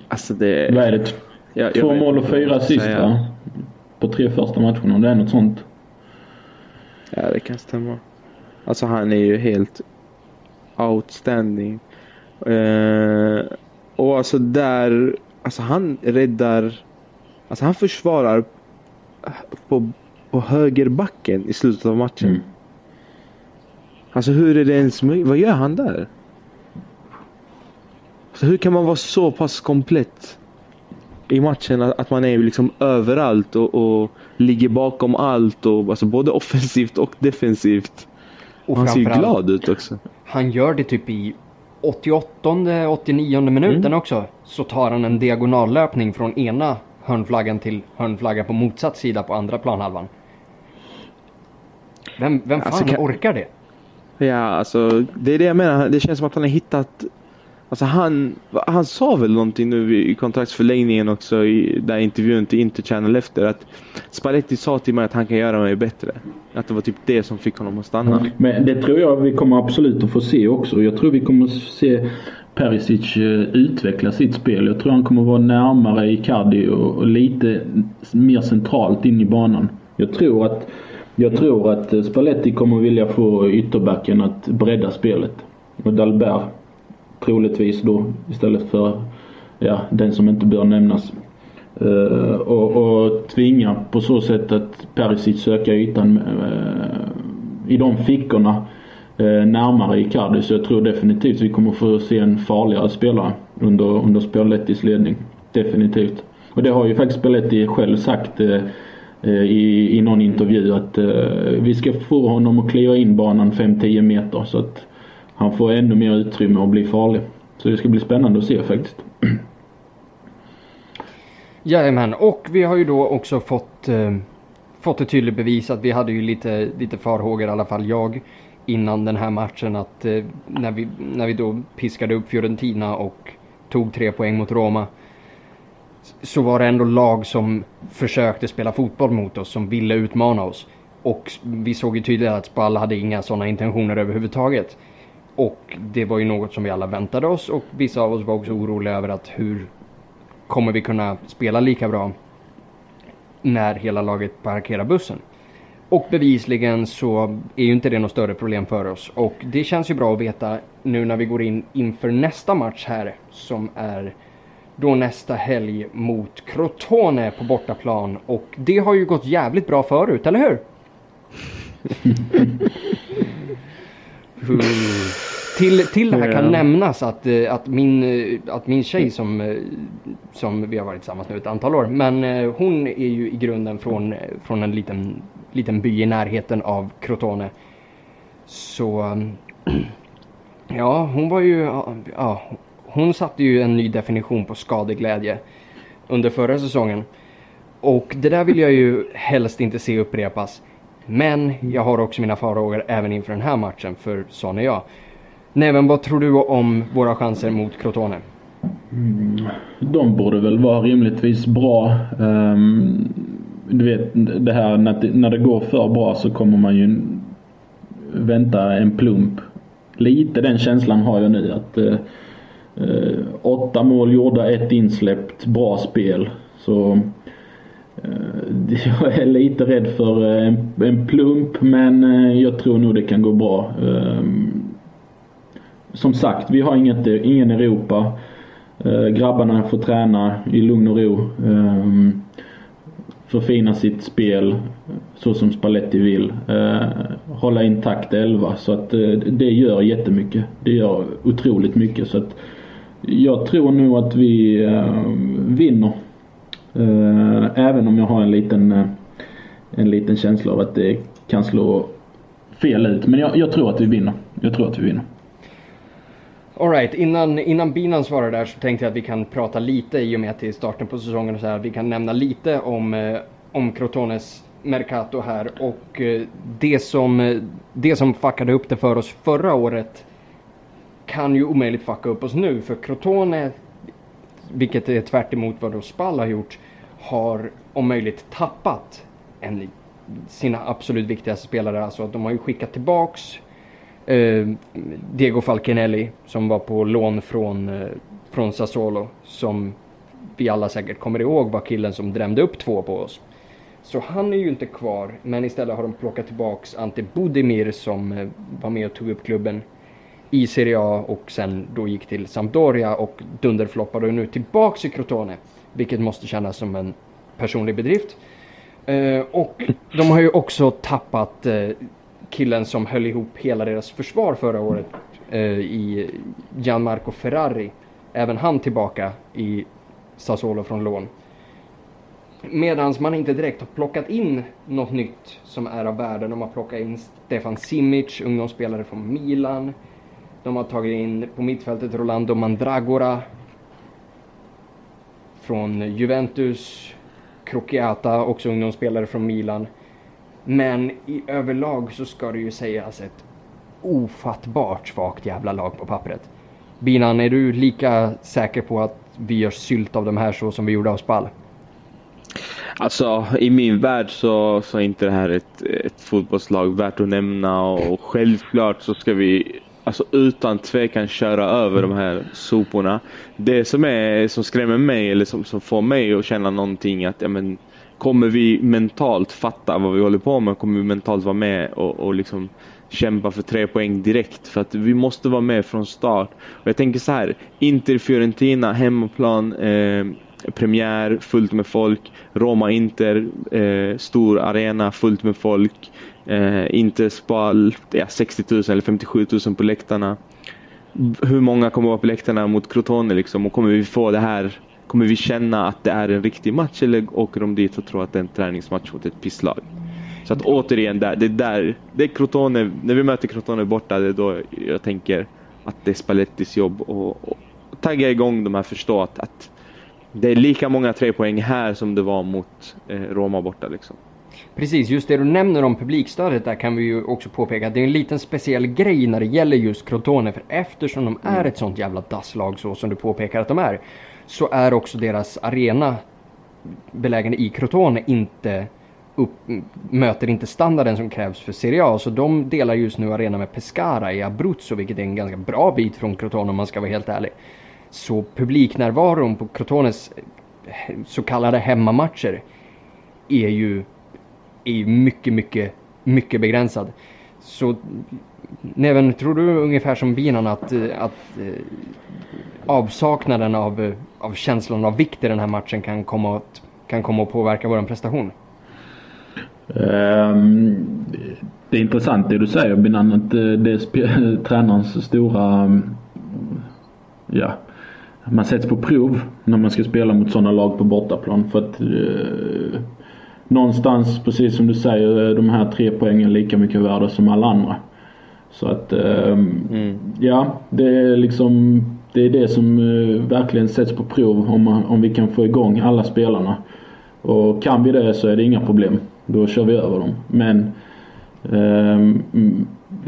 Alltså det... Vad är det? Jag, Två mål och fyra assist va? På tre första matcherna, om det är något sånt. Ja, det kan stämma. Alltså han är ju helt outstanding. Uh, och alltså där, alltså han räddar, alltså han försvarar på, på högerbacken i slutet av matchen. Mm. Alltså hur är det ens möjligt? Vad gör han där? Så hur kan man vara så pass komplett i matchen att man är liksom överallt och, och ligger bakom allt och alltså både offensivt och defensivt. Och han ser ju glad ut också. Han gör det typ i 88 89 minuten mm. också. Så tar han en diagonallöpning från ena hörnflaggan till hörnflagga på motsatt sida på andra planhalvan. Vem, vem alltså, fan alltså, kan... orkar det? Ja, alltså det är det jag menar. Det känns som att han har hittat Alltså han, han sa väl någonting nu i kontraktsförlängningen också i där intervjun till Interchannel efter att Spalletti sa till mig att han kan göra mig bättre. Att det var typ det som fick honom att stanna. Mm. Men det tror jag vi kommer absolut att få se också. Jag tror vi kommer att se Perisic eh, utveckla sitt spel. Jag tror han kommer att vara närmare Icardi och lite mer centralt in i banan. Jag tror att jag tror att eh, Spalletti kommer vilja få ytterbacken att bredda spelet. Och Dalbert troligtvis då istället för ja, den som inte bör nämnas. Uh, och, och tvinga på så sätt att Perisic söka ytan uh, i de fickorna uh, närmare Icardi. Så jag tror definitivt vi kommer få se en farligare spelare under, under Spallettis ledning. Definitivt. Och det har ju faktiskt Spalletti själv sagt i, i någon intervju att vi ska få honom att kliva in banan 5-10 meter så att han får ännu mer utrymme att bli farlig. Så det ska bli spännande att se faktiskt. Jajamän, och vi har ju då också fått, eh, fått ett tydligt bevis att vi hade ju lite, lite farhågor, i alla fall jag, innan den här matchen att eh, när, vi, när vi då piskade upp Fiorentina och tog tre poäng mot Roma så var det ändå lag som försökte spela fotboll mot oss, som ville utmana oss. Och vi såg ju tydligt att Spal hade inga sådana intentioner överhuvudtaget. Och det var ju något som vi alla väntade oss och vissa av oss var också oroliga över att hur kommer vi kunna spela lika bra när hela laget parkerar bussen. Och bevisligen så är ju inte det något större problem för oss och det känns ju bra att veta nu när vi går in inför nästa match här som är då nästa helg mot Crotone på bortaplan och det har ju gått jävligt bra förut, eller hur? Till, till det här kan nämnas att, eh, att, min, eh, att min tjej som, eh, som vi har varit tillsammans nu ett antal år, men hon är ju i grunden från, från en liten, liten by i närheten av Crotone. Så ja, hon var ju, ja, hon satte ju en ny definition på skadeglädje under förra säsongen. Och det där vill jag ju helst inte se upprepas. Men jag har också mina farhågor även inför den här matchen, för sån är jag. Neven, vad tror du om våra chanser mot Crotone? Mm, de borde väl vara rimligtvis bra. Um, du vet det här när det, när det går för bra så kommer man ju vänta en plump. Lite den känslan har jag nu att uh, uh, åtta mål gjorda, ett insläppt, bra spel. Så uh, jag är lite rädd för en, en plump men jag tror nog det kan gå bra. Ehm, som sagt, vi har inget, ingen Europa. Eh, grabbarna får träna i lugn och ro. Eh, förfina sitt spel så som Spalletti vill. Eh, hålla intakt 11 så att eh, det gör jättemycket. Det gör otroligt mycket så att jag tror nog att vi eh, vinner. Eh, även om jag har en liten, eh, en liten känsla av att det kan slå fel ut. Men jag, jag tror att vi vinner. Jag tror att vi vinner. Alright, innan, innan Binan svarar där så tänkte jag att vi kan prata lite i och med att det är starten på säsongen och så här. Vi kan nämna lite om, eh, om Crotones Mercato här och eh, det som, eh, det som fuckade upp det för oss förra året kan ju omöjligt fucka upp oss nu för Crotone, vilket är tvärt vad då Spall har gjort, har om möjligt tappat en, sina absolut viktigaste spelare. Alltså att de har ju skickat tillbaks Eh, Diego Falcinelli som var på lån från, eh, från Sassuolo. Som vi alla säkert kommer ihåg var killen som drämde upp två på oss. Så han är ju inte kvar, men istället har de plockat tillbaks Ante Budimir som eh, var med och tog upp klubben i Serie A och sen då gick till Sampdoria och dunderfloppade och nu tillbaks i Crotone. Vilket måste kännas som en personlig bedrift. Eh, och de har ju också tappat eh, killen som höll ihop hela deras försvar förra året eh, i Gianmarco Ferrari. Även han tillbaka i Sassuolo från lån. Medan man inte direkt har plockat in något nytt som är av värde. De har plockat in Stefan Simic, ungdomsspelare från Milan. De har tagit in på mittfältet Rolando Mandragora från Juventus. Crocchiata, också ungdomsspelare från Milan. Men i överlag så ska det ju sägas ett ofattbart svagt jävla lag på pappret. Binan, är du lika säker på att vi gör sylt av de här så som vi gjorde av Spall? Alltså i min värld så, så är inte det här ett, ett fotbollslag värt att nämna och självklart så ska vi alltså utan tvekan köra över de här soporna. Det som, är, som skrämmer mig eller som, som får mig att känna någonting att ja, men, kommer vi mentalt fatta vad vi håller på med? Kommer vi mentalt vara med och, och liksom kämpa för tre poäng direkt? För att vi måste vara med från start. Och jag tänker så här, Inter Fiorentina, hemmaplan, eh, premiär, fullt med folk. Roma-Inter, eh, stor arena, fullt med folk. Eh, Inter Spal, ja, 60 000 eller 57 000 på läktarna. Hur många kommer vara på läktarna mot Crotone liksom? Och kommer vi få det här Kommer vi känna att det är en riktig match eller åker de dit och tror att det är en träningsmatch mot ett pisslag? Så att återigen, det är där, det är Crotone, när vi möter Crotone borta, det är då jag tänker att det är Spallettis jobb och, och tagga igång de här, förstå att, att det är lika många tre poäng här som det var mot eh, Roma borta liksom. Precis, just det du nämner om publikstödet där kan vi ju också påpeka att det är en liten speciell grej när det gäller just Crotone för eftersom de är mm. ett sånt jävla dasslag så som du påpekar att de är så är också deras arena belägen i Crotone inte upp, möter inte standarden som krävs för Serie A. Så de delar just nu arena med Pescara i Abruzzo, vilket är en ganska bra bit från Crotone om man ska vara helt ärlig. Så publiknärvaron på Crotones eh, så kallade hemmamatcher är ju, är mycket, mycket, mycket begränsad. Så Neven, tror du ungefär som Binan att, eh, att eh, avsaknaden av, av känslan av vikt i den här matchen kan komma att, kan komma att påverka vår prestation? Um, det är intressant det du säger Binan, att eh, det är tränarens stora, ja, man sätts på prov när man ska spela mot sådana lag på bortaplan. För att eh, någonstans, precis som du säger, de här tre poängen lika mycket värda som alla andra. Så att, eh, mm. ja, det är liksom det är det som eh, verkligen sätts på prov om, om vi kan få igång alla spelarna. Och kan vi det så är det inga problem. Då kör vi över dem. Men eh,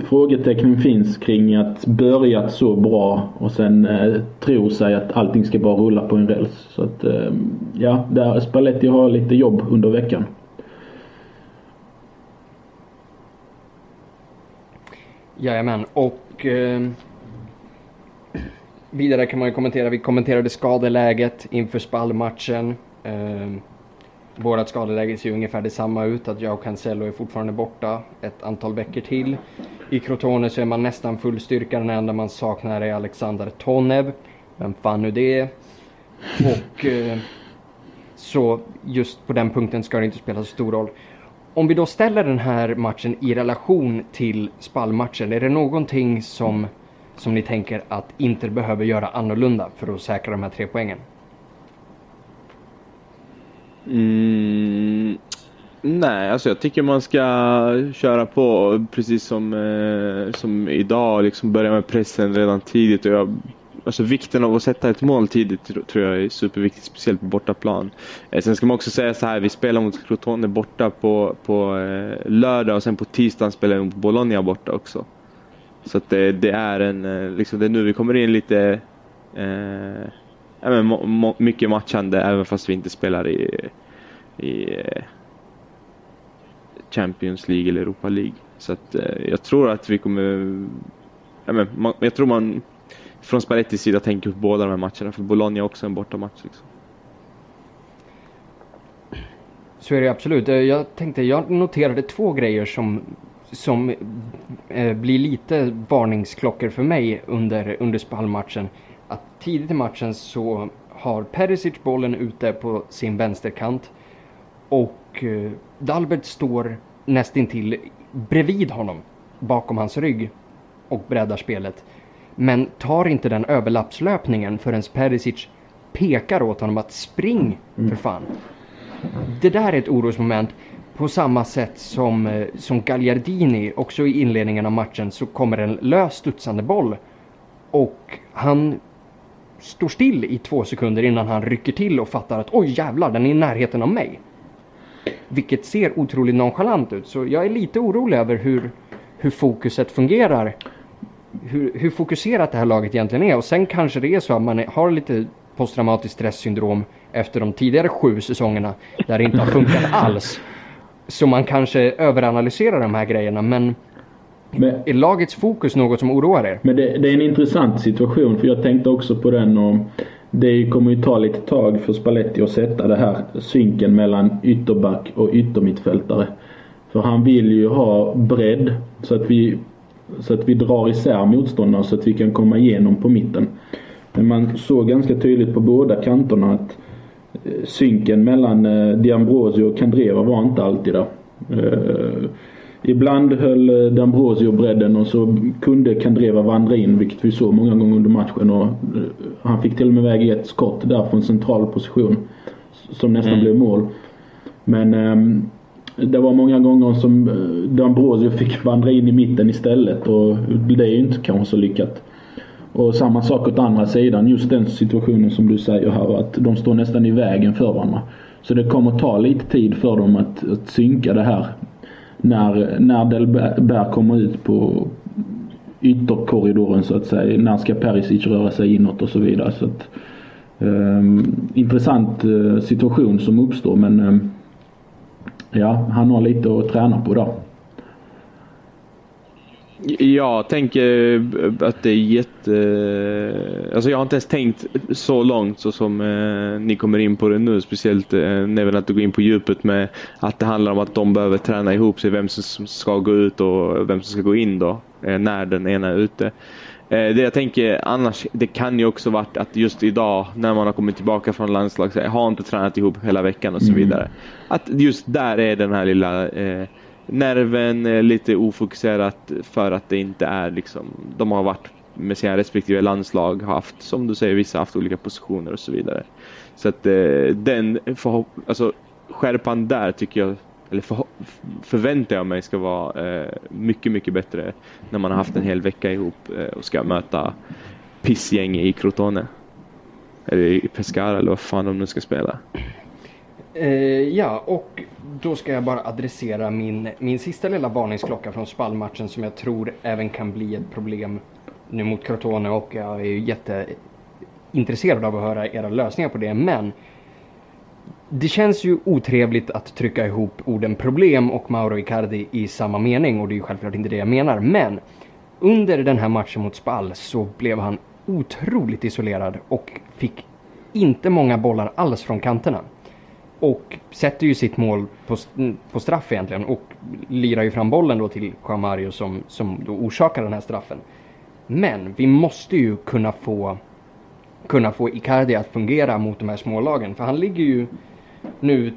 frågetecknen finns kring att börjat så bra och sen eh, tro sig att allting ska bara rulla på en räls. Så att eh, ja, där Spalletti har lite jobb under veckan. Jajamän, och eh, vidare kan man ju kommentera, vi kommenterade skadeläget inför spallmatchen. Eh, vårat skadeläge ser ju ungefär detsamma ut, att jag och Cancelo är fortfarande borta ett antal veckor till. I Crotone så är man nästan full styrka, den enda man saknar är Alexander Tonev. Vem fan nu det är. Och eh, så just på den punkten ska det inte spela så stor roll. Om vi då ställer den här matchen i relation till spallmatchen, är det någonting som, som ni tänker att Inter behöver göra annorlunda för att säkra de här tre poängen? Mm, nej, alltså jag tycker man ska köra på precis som, eh, som idag, liksom börja med pressen redan tidigt. Och jag, alltså vikten av att sätta ett mål tidigt tror jag är superviktigt, speciellt på bortaplan. Eh, sen ska man också säga så här, vi spelar mot Crotone borta på, på eh, lördag och sen på tisdagen spelar vi mot Bologna borta också. Så att det, det är en, eh, liksom det är nu vi kommer in lite eh, må, må, mycket matchande även fast vi inte spelar i, i eh, Champions League eller Europa League. Så att eh, jag tror att vi kommer... Ja, men, man, jag tror man från Spallettis sida tänker på båda de här matcherna för Bologna är också en bortamatch. Liksom. Så är det absolut. Jag tänkte, jag noterade två grejer som, som eh, blir lite varningsklockor för mig under, under spallmatchen att tidigt i matchen så har Perisic bollen ute på sin vänsterkant och eh, Dalbert står nästintill bredvid honom bakom hans rygg och breddar spelet. Men tar inte den överlappslöpningen förrän Perisic pekar åt honom att spring för fan. Det där är ett orosmoment på samma sätt som, eh, som Gagliardini, också i inledningen av matchen så kommer en lös studsande boll och han står still i två sekunder innan han rycker till och fattar att oj jävlar, den är i närheten av mig. Vilket ser otroligt nonchalant ut. Så jag är lite orolig över hur, hur fokuset fungerar. Hur, hur fokuserat det här laget egentligen är. Och sen kanske det är så att man har lite posttraumatiskt stresssyndrom efter de tidigare sju säsongerna där det inte har funkat alls. Så man kanske överanalyserar de här grejerna men men, är lagets fokus något som oroar er? Men det, det, är en intressant situation för jag tänkte också på den och det kommer ju ta lite tag för Spalletti att sätta det här synken mellan ytterback och yttermittfältare. För han vill ju ha bredd så att vi, så att vi drar isär motståndaren så att vi kan komma igenom på mitten. Men man såg ganska tydligt på båda kanterna att synken mellan eh, Diambrosio och Kandreva var inte alltid där. Eh, Ibland höll eh, D'Ambrosio bredden och så kunde Kandreva vandra in, vilket vi såg många gånger under matchen. Och han fick till och med iväg ett skott där från central position som nästan mm. blev mål. Men um, det var många gånger som D'Ambrosio fick vandra in i mitten istället och det är ju inte kanske så lyckat. Och samma sak åt andra sidan, just den situationen som du säger här att de står nästan i vägen för varandra. Så det kommer ta lite tid för dem att, att synka det här när, när Delbert kommer ut på ytterkorridoren så att säga. När ska Perisic röra sig inåt och så vidare. Så att, um, intressant eh, situation som uppstår men um, ja, han har lite att träna på där. Jag tänker att det är jätte... Alltså jag har inte ens tänkt så långt så som eh, ni kommer in på det nu. Speciellt eh, när vi går in på djupet med att det handlar om att de behöver träna ihop sig. Vem som ska gå ut och vem som ska gå in då. Eh, när den ena är ute. Eh, det jag tänker annars, det kan ju också varit att just idag när man har kommit tillbaka från landslag, har inte tränat ihop hela veckan och så mm. vidare. Att just där är den här lilla eh, nerven eh, lite ofokuserat för att det inte är liksom, de har varit med sina respektive landslag, haft, som du säger, vissa haft olika positioner och så vidare. Så att eh, den förhopp alltså skärpan där tycker jag, eller för, förväntar jag mig ska vara eh, mycket, mycket bättre när man har haft en hel vecka ihop eh, och ska möta pissgäng i Crotone. Eller i Pescara eller vad fan de nu ska spela. Eh, ja, och då ska jag bara adressera min, min sista lilla varningsklocka från spallmatchen som jag tror även kan bli ett problem nu mot Crotone och jag är ju jätteintresserad av att höra era lösningar på det. Men det känns ju otrevligt att trycka ihop orden problem och Mauro Icardi i samma mening och det är ju självklart inte det jag menar. Men under den här matchen mot Spall så blev han otroligt isolerad och fick inte många bollar alls från kanterna. Och sätter ju sitt mål på, på straff egentligen och lirar ju fram bollen då till Juan som, som då orsakar den här straffen. Men vi måste ju kunna få kunna få Icardi att fungera mot de här smålagen. För han ligger ju nu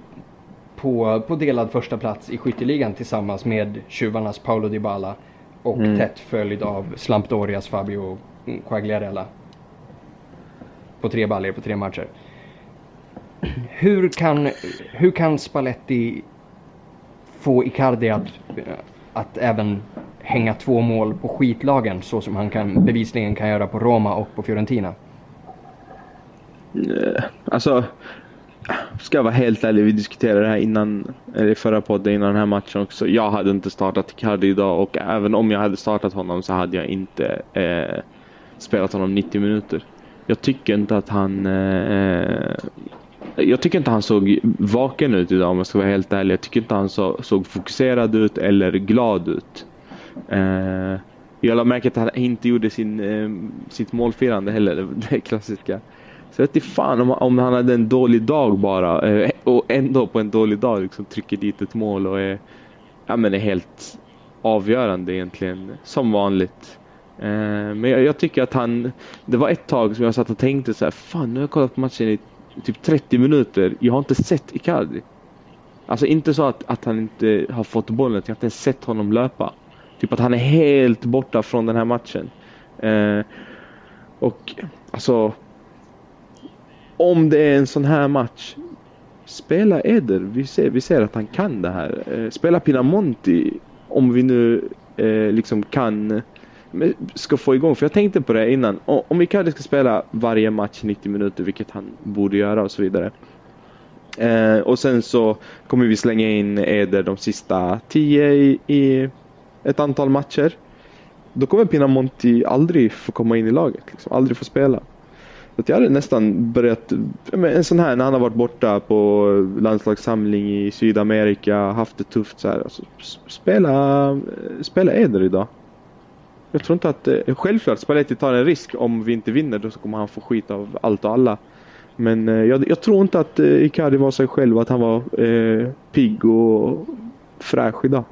på, på delad första plats i skytteligan tillsammans med tjuvarnas Paolo Dybala och mm. tätt följd av Slampdorias Fabio Quagliarella. På tre baller på tre matcher. Hur kan, hur kan Spalletti få Icardi att, att även hänga två mål på skitlagen så som han kan, bevisligen kan göra på Roma och på Fiorentina? Eh, alltså, ska jag vara helt ärlig, vi diskuterade det här innan, eller i förra podden innan den här matchen också. Jag hade inte startat Icardi idag och även om jag hade startat honom så hade jag inte eh, spelat honom 90 minuter. Jag tycker inte att han eh, eh jag tycker inte han såg vaken ut idag om jag ska vara helt ärlig. Jag tycker inte han så, såg fokuserad ut eller glad ut. Eh, jag lade märke till att han inte gjorde sin, eh, sitt målfirande heller, det klassiska. Så jag vet fan om, om han hade en dålig dag bara eh, och ändå på en dålig dag liksom trycker dit ett mål och är, ja, men är helt avgörande egentligen, som vanligt. Eh, men jag, jag, tycker att han, det var ett tag som jag satt och tänkte så här, fan nu har jag kollat på matchen i typ 30 minuter, jag har inte sett Icardi. Alltså inte så att, att han inte har fått bollen, jag har inte ens sett honom löpa. Typ att han är helt borta från den här matchen. Eh, och alltså om det är en sån här match spela Eder. Vi ser, vi ser att han kan det här. Eh, spela Pinamonti om vi nu eh, liksom kan ska få igång. För jag tänkte på det innan. Om Icardi ska spela varje match 90 minuter, vilket han borde göra och så vidare. Eh, och sen så kommer vi slänga in Eder de sista 10 i, i ett antal matcher. Då kommer Pinamonti aldrig få komma in i laget. Liksom. Aldrig få spela. Så jag hade nästan börjat, en sån här när han har varit borta på landslagssamling i Sydamerika, haft det tufft så här. Alltså, spela, spela Eder idag. Jag tror inte att, eh, självklart Spalletti tar en risk om vi inte vinner då kommer han få skit av allt och alla. Men eh, jag, jag, tror inte att eh, Icardi var sig själv, att han var eh, pigg och fräsch idag.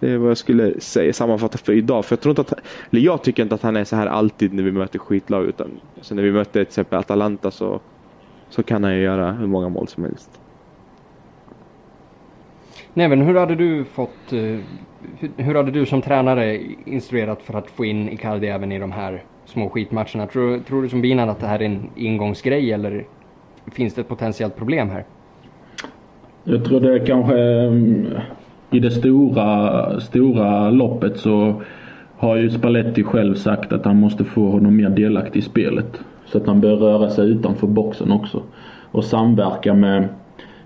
Det är vad jag skulle säga, sammanfatta för idag. För jag tror inte att, eller jag tycker inte att han är så här alltid när vi möter skitlag. Utan alltså när vi möter till exempel Atalanta så, så kan han ju göra hur många mål som helst. Nej men hur hade du fått, eh, hur hade du som tränare instruerat för att få in Icardi även i de här små skitmatcherna? Tror, tror du som Binan att det här är en ingångsgrej eller finns det ett potentiellt problem här? Jag tror det kanske eh, i det stora, stora loppet så har ju Spalletti själv sagt att han måste få honom mer delaktig i spelet. Så att han bör röra sig utanför boxen också. Och samverka med,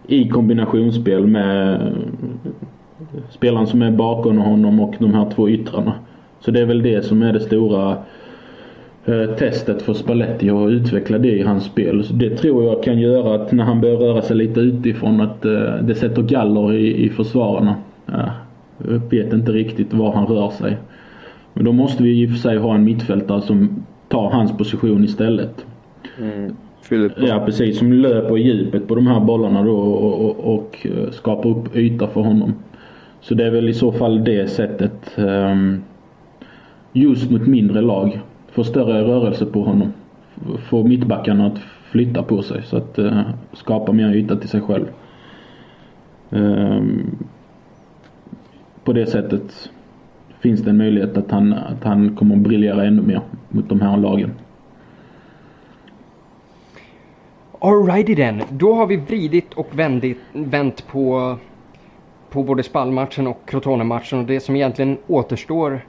i kombinationsspel med spelaren som är bakom honom och de här två yttrarna. Så det är väl det som är det stora eh, testet för Spalletti att utveckla det i hans spel. Så det tror jag kan göra att när han börjar röra sig lite utifrån att eh, det sätter galler i, i försvararna. Ja, jag vet inte riktigt var han rör sig. Men då måste vi i och för sig ha en mittfältare som tar hans position istället. Mm. Ja precis, som löper i djupet på de här bollarna då och, och, och, eh, skapar upp yta för honom. Så det är väl i så fall det sättet ehm, just mot mindre lag. Få större rörelse på honom. Få mittbackarna att flytta på sig så att eh, skapa mer yta till sig själv. Ehm, på det sättet finns det en möjlighet att han, att han kommer att briljera ännu mer mot de här lagen. Alrighty then, då har vi vridit och vändit, vänt på, på både spallmatchen och Crotone-matchen och det som egentligen återstår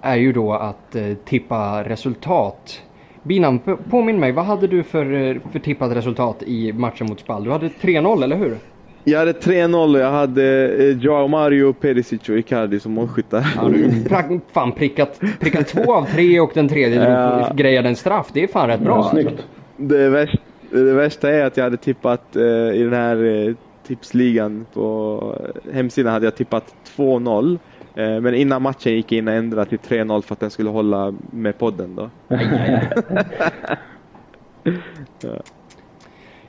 är ju då att eh, tippa resultat Binan, påminn mig, vad hade du för, eh, för tippat resultat i matchen mot Spal? Du hade 3-0, eller hur? Jag hade 3-0 och jag hade eh, Joao Mario, Perisic och Icardi som målskyttar. Ja, du pra- fan prickat, prickat två av tre och den tredje Ja. grejade en straff. Det är fan rätt bra. Ja, alltså. snyggt. Det, värsta, det värsta är att jag hade tippat eh, i den här eh, tipsligan på eh, hemsidan hade jag tippat 2-0. Eh, men innan matchen gick jag in och ändrade till 3-0 för att den skulle hålla med podden då.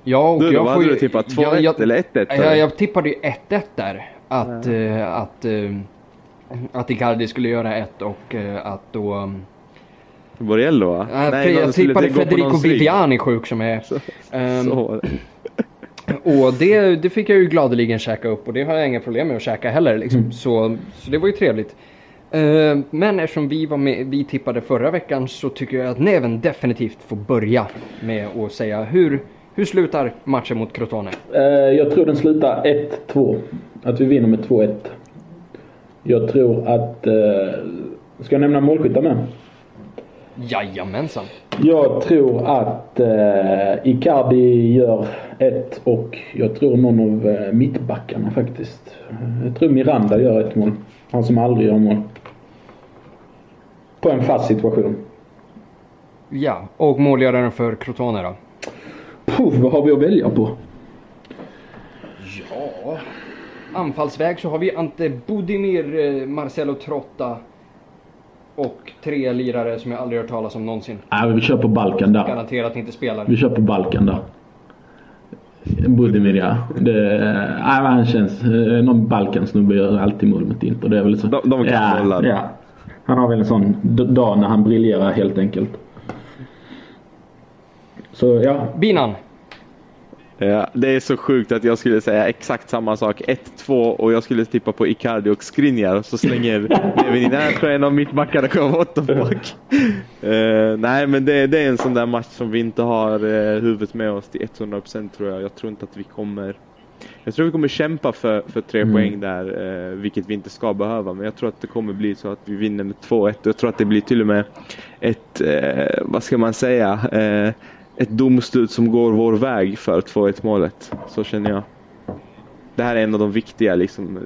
Ja, och Du jag vad hade ju- du tippat? 2-1 jag- jag- eller 1-1? Jag, jag tippade ju 1-1 där. Att, eh, att, eh, att Icardi skulle göra ett och eh, att då... um, Borrello va? Nej, men jag tippade Federico. Viviani sjuk som är. Så, det. Och det, det fick jag ju gladeligen käka upp och det har jag inga problem med att käka heller. Liksom. Så, så det var ju trevligt. Eh, Men eftersom vi, var med, vi tippade förra veckan så tycker jag att Neven definitivt får börja med att säga hur, hur slutar matchen mot Crotone? Eh, Jag tror den slutar 1-2. Att vi vinner med 2-1. Jag tror att... eh, Ska jag nämna målskyttar med? Jajamensan. Jag tror att eh, Icardi gör ett och jag tror någon av eh, mittbackarna faktiskt. Jag tror Miranda gör ett mål. Han som aldrig gör mål. På en fast situation. Ja, och målgöraren för Crotone då? Puh, vad har vi att välja på? Ja. Anfallsväg så har vi Ante Budimir, eh, Marcelo Trotta och tre lirare som jag aldrig hört talas om någonsin. Nej, vi kör på Balkan där. Garanterat inte spelar. Vi kör på Balkan där. Budimir ja. Det, nej, men han känns... eh, Någon Balkansnubbe gör alltid mål mot Inter. Det är väl så. De- de kan ja, hålla. ja. Han har väl en sån dag när han briljerar helt enkelt. Så ja. Binan. Ja, det är så sjukt att jag skulle säga exakt samma sak. 1-2 och jag skulle tippa på Icardi och Skriniar så slänger Nevin in. Jag tror en av mittbackarna kommer what the fuck. Nej men det, det är en sån där match som vi inte har uh, huvudet med oss till 100% tror jag. Jag tror inte att vi kommer jag tror vi kommer kämpa för, för tre Mm. poäng där, eh, vilket vi inte ska behöva. Men jag tror att det kommer bli så att vi vinner med 2-1. Jag tror att det blir till och med ett, eh, vad ska man säga, ett domslut som går vår väg för 2-1 målet. Så känner jag. Det här är en av de viktiga liksom,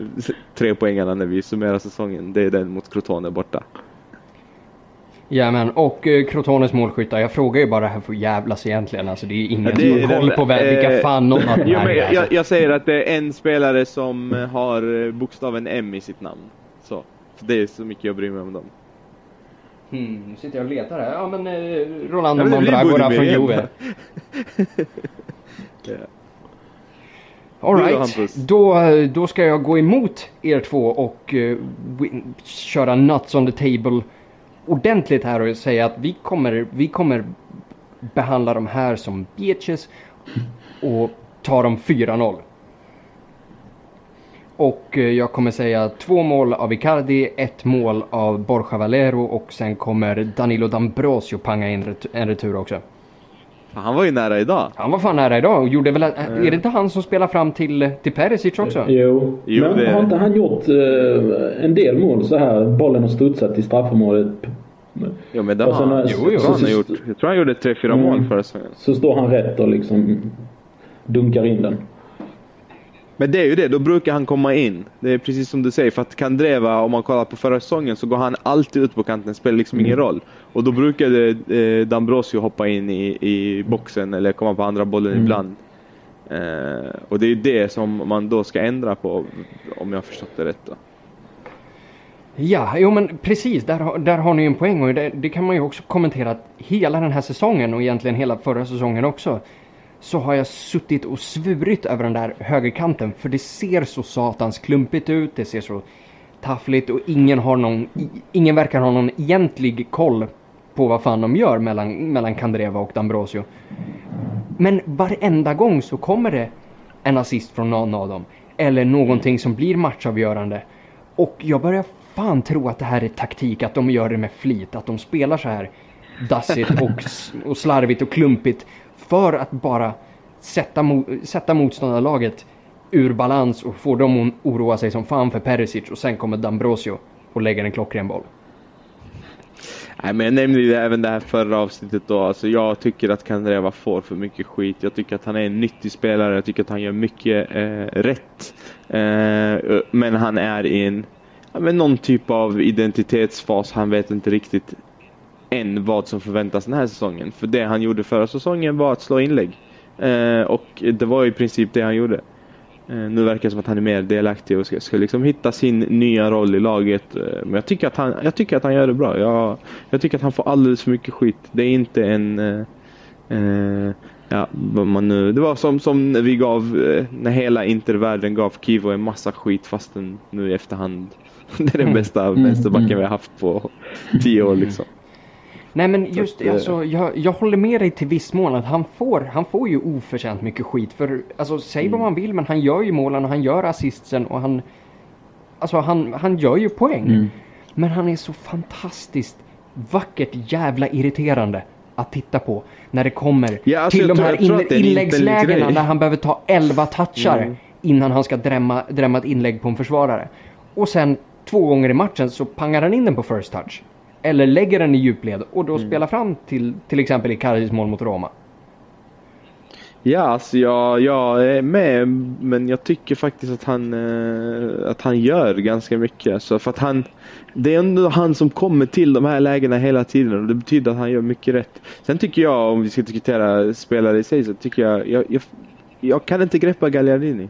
tre poängarna när vi summerar säsongen. Det är den mot Crotone borta. Jajamän, och eh, Crotones målskyttar. Jag frågar ju bara här för att jävlas egentligen. Alltså det är ju ingen Ja, det som har koll på vem, vilka eh, fan någon av de här är. jag, jag, säger att det är en spelare som eh, har eh, bokstaven M i sitt namn. Så. Så det är så mycket jag bryr mig om dem. Hmm, nu sitter jag och letar här. Ja men eh, Rolando Ja, Budimir från. Juve. Ja. Du då, Alright, Hampus? då, då ska jag gå emot er två och eh, win- köra nuts on the table ordentligt här och säga att vi kommer, vi kommer behandla de här som bitches och ta dem 4-0. Och eh, jag kommer säga två mål av Icardi, ett mål av Borja Valero och sen kommer Danilo D'Ambrosio panga in en retur också. Han var ju nära idag. Han var fan nära idag och gjorde väl, är det inte han som spelar fram till, till Perisic också? Jo. Jo, men har inte han gjort eh, en del mål så här? Bollen har studsat i straffområdet. Jo men det har han. Jo, jo. han har gjort. Jag tror han gjorde 3-4 Mm. mål förra säsongen. Så står han rätt och liksom dunkar in den. Men det är ju det, då brukar han komma in. Det är precis som du säger, för att Kandreva, om man kollar på förra säsongen, så går han alltid ut på kanten, spelar liksom ingen roll. Och då brukade eh, Dambrosio hoppa in i, i boxen eller komma på andra bollen Mm. ibland. Eh, och det är ju det som man då ska ändra på, om jag har förstått det rätt då. Ja, jo men precis, där, där har ni en poäng och det, det kan man ju också kommentera att hela den här säsongen och egentligen hela förra säsongen också så har jag suttit och svurit över den där högerkanten för det ser så satans klumpigt ut, det ser så taffligt och ingen har någon, ingen verkar ha någon egentlig koll på vad fan de gör mellan, mellan Kandreva och D'Ambrosio. Men varenda gång så kommer det en assist från någon av dem. Eller någonting som blir matchavgörande. Och jag börjar fan tro att det här är taktik, att de gör det med flit. Att de spelar så här dassigt och, och slarvigt och klumpigt. För att bara sätta, mo- sätta motståndarlaget ur balans och få dem att oroa sig som fan för Perisic. Och sen kommer D'Ambrosio och lägger en klockren boll. Nej, men jag nämnde ju även det här förra avsnittet då. Alltså, jag tycker att Kandreva får för mycket skit. Jag tycker att han är en nyttig spelare. Jag tycker att han gör mycket eh, rätt. Eh, men han är i en, ja, men någon typ av identitetsfas. Han vet inte riktigt än vad som förväntas den här säsongen. För det han gjorde förra säsongen var att slå inlägg. Eh, och det var i princip det han gjorde. Eh, nu verkar det som att han är mer delaktig och ska, ska liksom hitta sin nya roll i laget. Eh, men jag tycker att han, jag tycker att han gör det bra. Jag, jag tycker att han får alldeles för mycket skit. Det är inte en... Eh, eh ja, man nu, det var som, som vi gav, när hela intervärlden gav Kivo en massa skit fastän nu i efterhand det är den mm. bästa mm. vänsterbacken mm. vi har haft på tio år liksom. Nej men just det, alltså, jag, jag håller med dig till viss mån att han får, han får ju oförtjänt mycket skit. För alltså säg mm. vad man vill men han gör ju målen och han gör assistsen och han... Alltså han, han gör ju poäng. Mm. Men han är så fantastiskt vackert jävla irriterande att titta på. När det kommer ja, alltså, till de här in, inläggslägena när han behöver ta 11 touchar mm. innan han ska drämma, drämma ett inlägg på en försvarare. Och sen två gånger i matchen så pangar han in den på first touch. Eller lägger den i djupled och då mm. spelar fram till till exempel i Karis mål mot Roma. Ja, alltså jag, jag är med men jag tycker faktiskt att han, eh, att han gör ganska mycket. Alltså för att han, det är ändå han som kommer till de här lägena hela tiden och det betyder att han gör mycket rätt. Sen tycker jag, om vi ska diskutera spelare i sig, så tycker jag, jag, jag, jag kan inte greppa Gagliardini.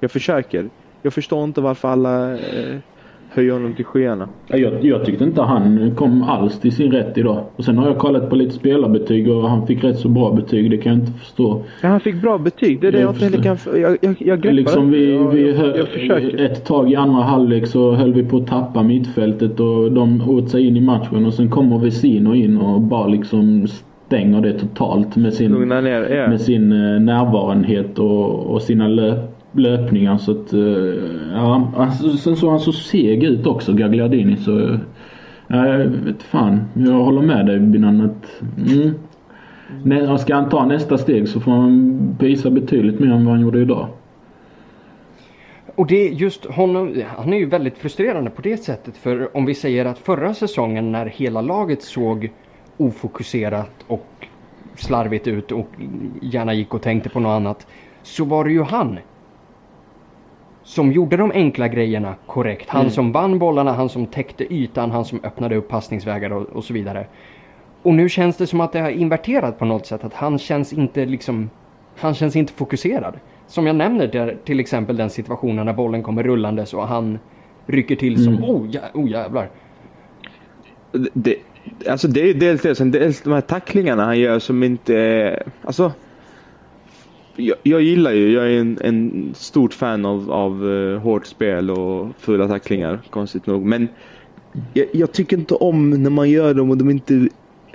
Jag försöker. Jag förstår inte varför alla eh, höja honom till skyarna. Jag, jag tyckte inte han kom alls till sin rätt idag. Och sen har jag kollat på lite spelarbetyg och han fick rätt så bra betyg. Det kan jag inte förstå. Ja, han fick bra betyg. Det är det jag, jag inte kan... Jag, jag, jag greppar liksom vi, vi jag, Ett tag i andra halvlek så höll vi på att tappa mittfältet och de åt sig in i matchen. Och sen kommer Vesino in och bara liksom stänger det totalt med sin, ner, ja. med sin eh, närvarenhet och, och sina löp löpningar så att, eh, ja. Alltså, sen såg han så seg ut också, Gagliardini så, jag vet fan. Jag håller med dig Binan att, mm. När, ska han ta nästa steg så får han visa betydligt mer än vad han gjorde idag. Och det är just honom, han är ju väldigt frustrerande på det sättet. För om vi säger att förra säsongen när hela laget såg ofokuserat och slarvigt ut och gärna gick och tänkte på något annat. Så var det ju han som gjorde de enkla grejerna korrekt. Han mm. som vann bollarna, han som täckte ytan, han som öppnade upp passningsvägar och, och, så vidare. Och nu känns det som att det har inverterat på något sätt. Att han känns inte liksom... Han känns inte fokuserad. Som jag nämner där, till exempel den situationen när bollen kommer rullandes och han rycker till som mm. oh, jä oh jävlar. Det, alltså det är dels det, sen dels de här tacklingarna han gör som inte... Alltså jag, jag, gillar ju, jag är en, en stort fan av, av uh, hårt spel och fulla tacklingar, konstigt nog. Men jag, jag, tycker inte om när man gör dem och de inte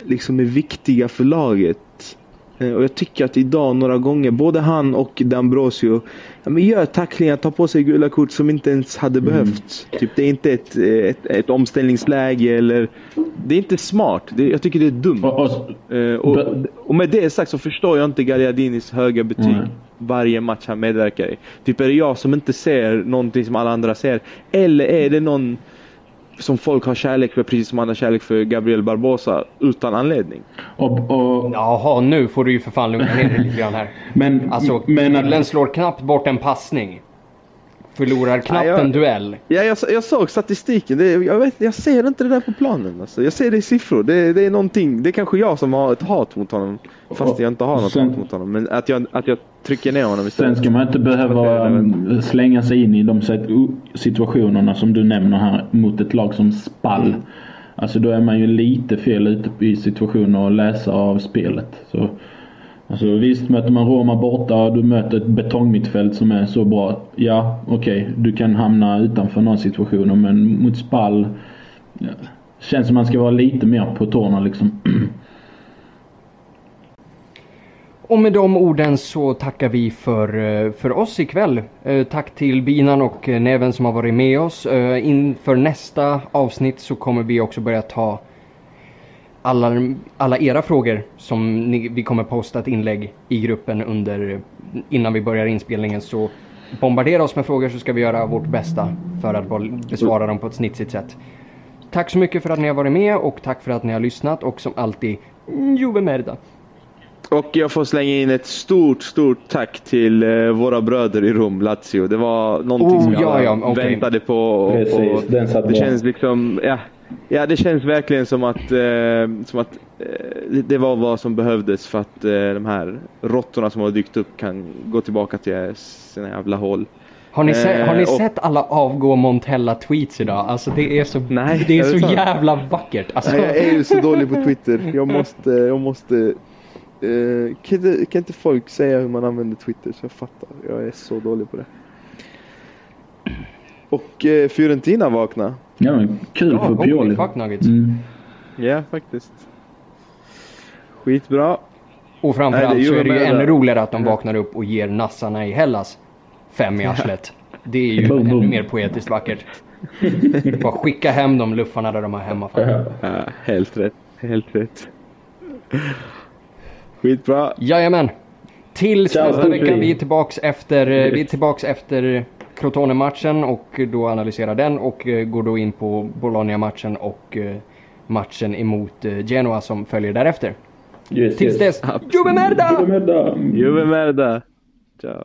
liksom är viktiga för laget. Eh, och jag tycker att idag några gånger, både han och D'Ambrosio, ja, men gör tacklingar, tar på sig gula kort som inte ens hade mm. behövts. Typ, det är inte ett, ett, ett omställningsläge eller... Det är inte smart. Det, jag tycker det är dumt. Och, och, eh, och, och, med det sagt så förstår jag inte Gagliardinis höga betyg. Mm. Varje match han medverkar i. Typ är det jag som inte ser någonting som alla andra ser? Eller är det någon som folk har kärlek för precis som man har kärlek för Gabriel Barbosa utan anledning. Och, och... Jaha, nu får du ju för fan lugna ner dig lite grann här. Men, alltså, men killen slår knappt bort en passning. Förlorar knappt ja, jag, en duell. Ja, jag, jag såg statistiken. Det, jag, vet, jag ser inte det där på planen. Alltså. Jag ser det i siffror. Det, det är någonting. Det är kanske jag som har ett hat mot honom. Fast jag inte har något sen, hat mot honom. Men att jag, att jag trycker ner honom istället. Sen ska man inte behöva slänga sig in i de situationerna som du nämner här mot ett lag som Spall. Mm. Alltså då är man ju lite fel ute i situationer och läsa av spelet. Så Alltså visst, möter man Roma borta och du möter ett betongmittfält som är så bra. Ja, okej, okay, du kan hamna utanför några situationer men mot Spall ja, känns som man ska vara lite mer på tårna liksom. Och med de orden så tackar vi för, eh, för oss ikväll. Eh, tack till Binan och eh, Neven som har varit med oss. Inför nästa avsnitt så kommer vi också börja ta alla, alla era frågor som ni, vi kommer posta ett inlägg i gruppen under innan vi börjar inspelningen så bombardera oss med frågor så ska vi göra vårt bästa för att besvara dem på ett snitsigt sätt. tack så mycket för att ni har varit med och tack för att ni har lyssnat och som alltid, Juve Merda. Och jag får slänga in ett stort, stort tack till eh, våra bröder i Rom, Lazio. Det var någonting Oh, som jag ja, ja, okej. väntade på. Och, Precis, och den satt det bra. känns liksom, ja, ja, det känns verkligen som att, eh, som att eh, det- var vad som behövdes för att eh, de här råttorna som har dykt upp kan gå tillbaka till sina jävla hål. Har ni, se, Eh, har ni och- sett alla avgå Montella tweets idag? Alltså det är så, Nej, det är så sant? jävla vackert. Alltså, Nej, jag är ju så dålig på Twitter. Jag måste, jag måste... eh, kan, inte, kan inte folk säga hur man använder Twitter så jag fattar? Jag är så dålig på det. Och eh, Fiorentina vakna. Ja, men kul ja, för Pioli. fuck nuggets. Mm. Ja, faktiskt. Skitbra. Och framförallt Nej, så är det ju ännu där. roligare att de vaknar upp och ger nassarna i Hellas fem i arslet. Det är ju Boom, ännu boom. mer poetiskt vackert. Bara skicka hem de luffarna där de har hemma. Ja, helt rätt. Helt rätt. Skitbra. Jajamän. Tills Ciao, nästa vecka. Vi är tillbaks efter, eh, vi är tillbaks efter Crotone-matchen och då analyserar den och eh, går då in på Bologna-matchen och eh, matchen emot eh, Genoa som följer därefter. Yes, Tills yes. dess, Juve Merda! Juve Merda! Juve merda. Ciao.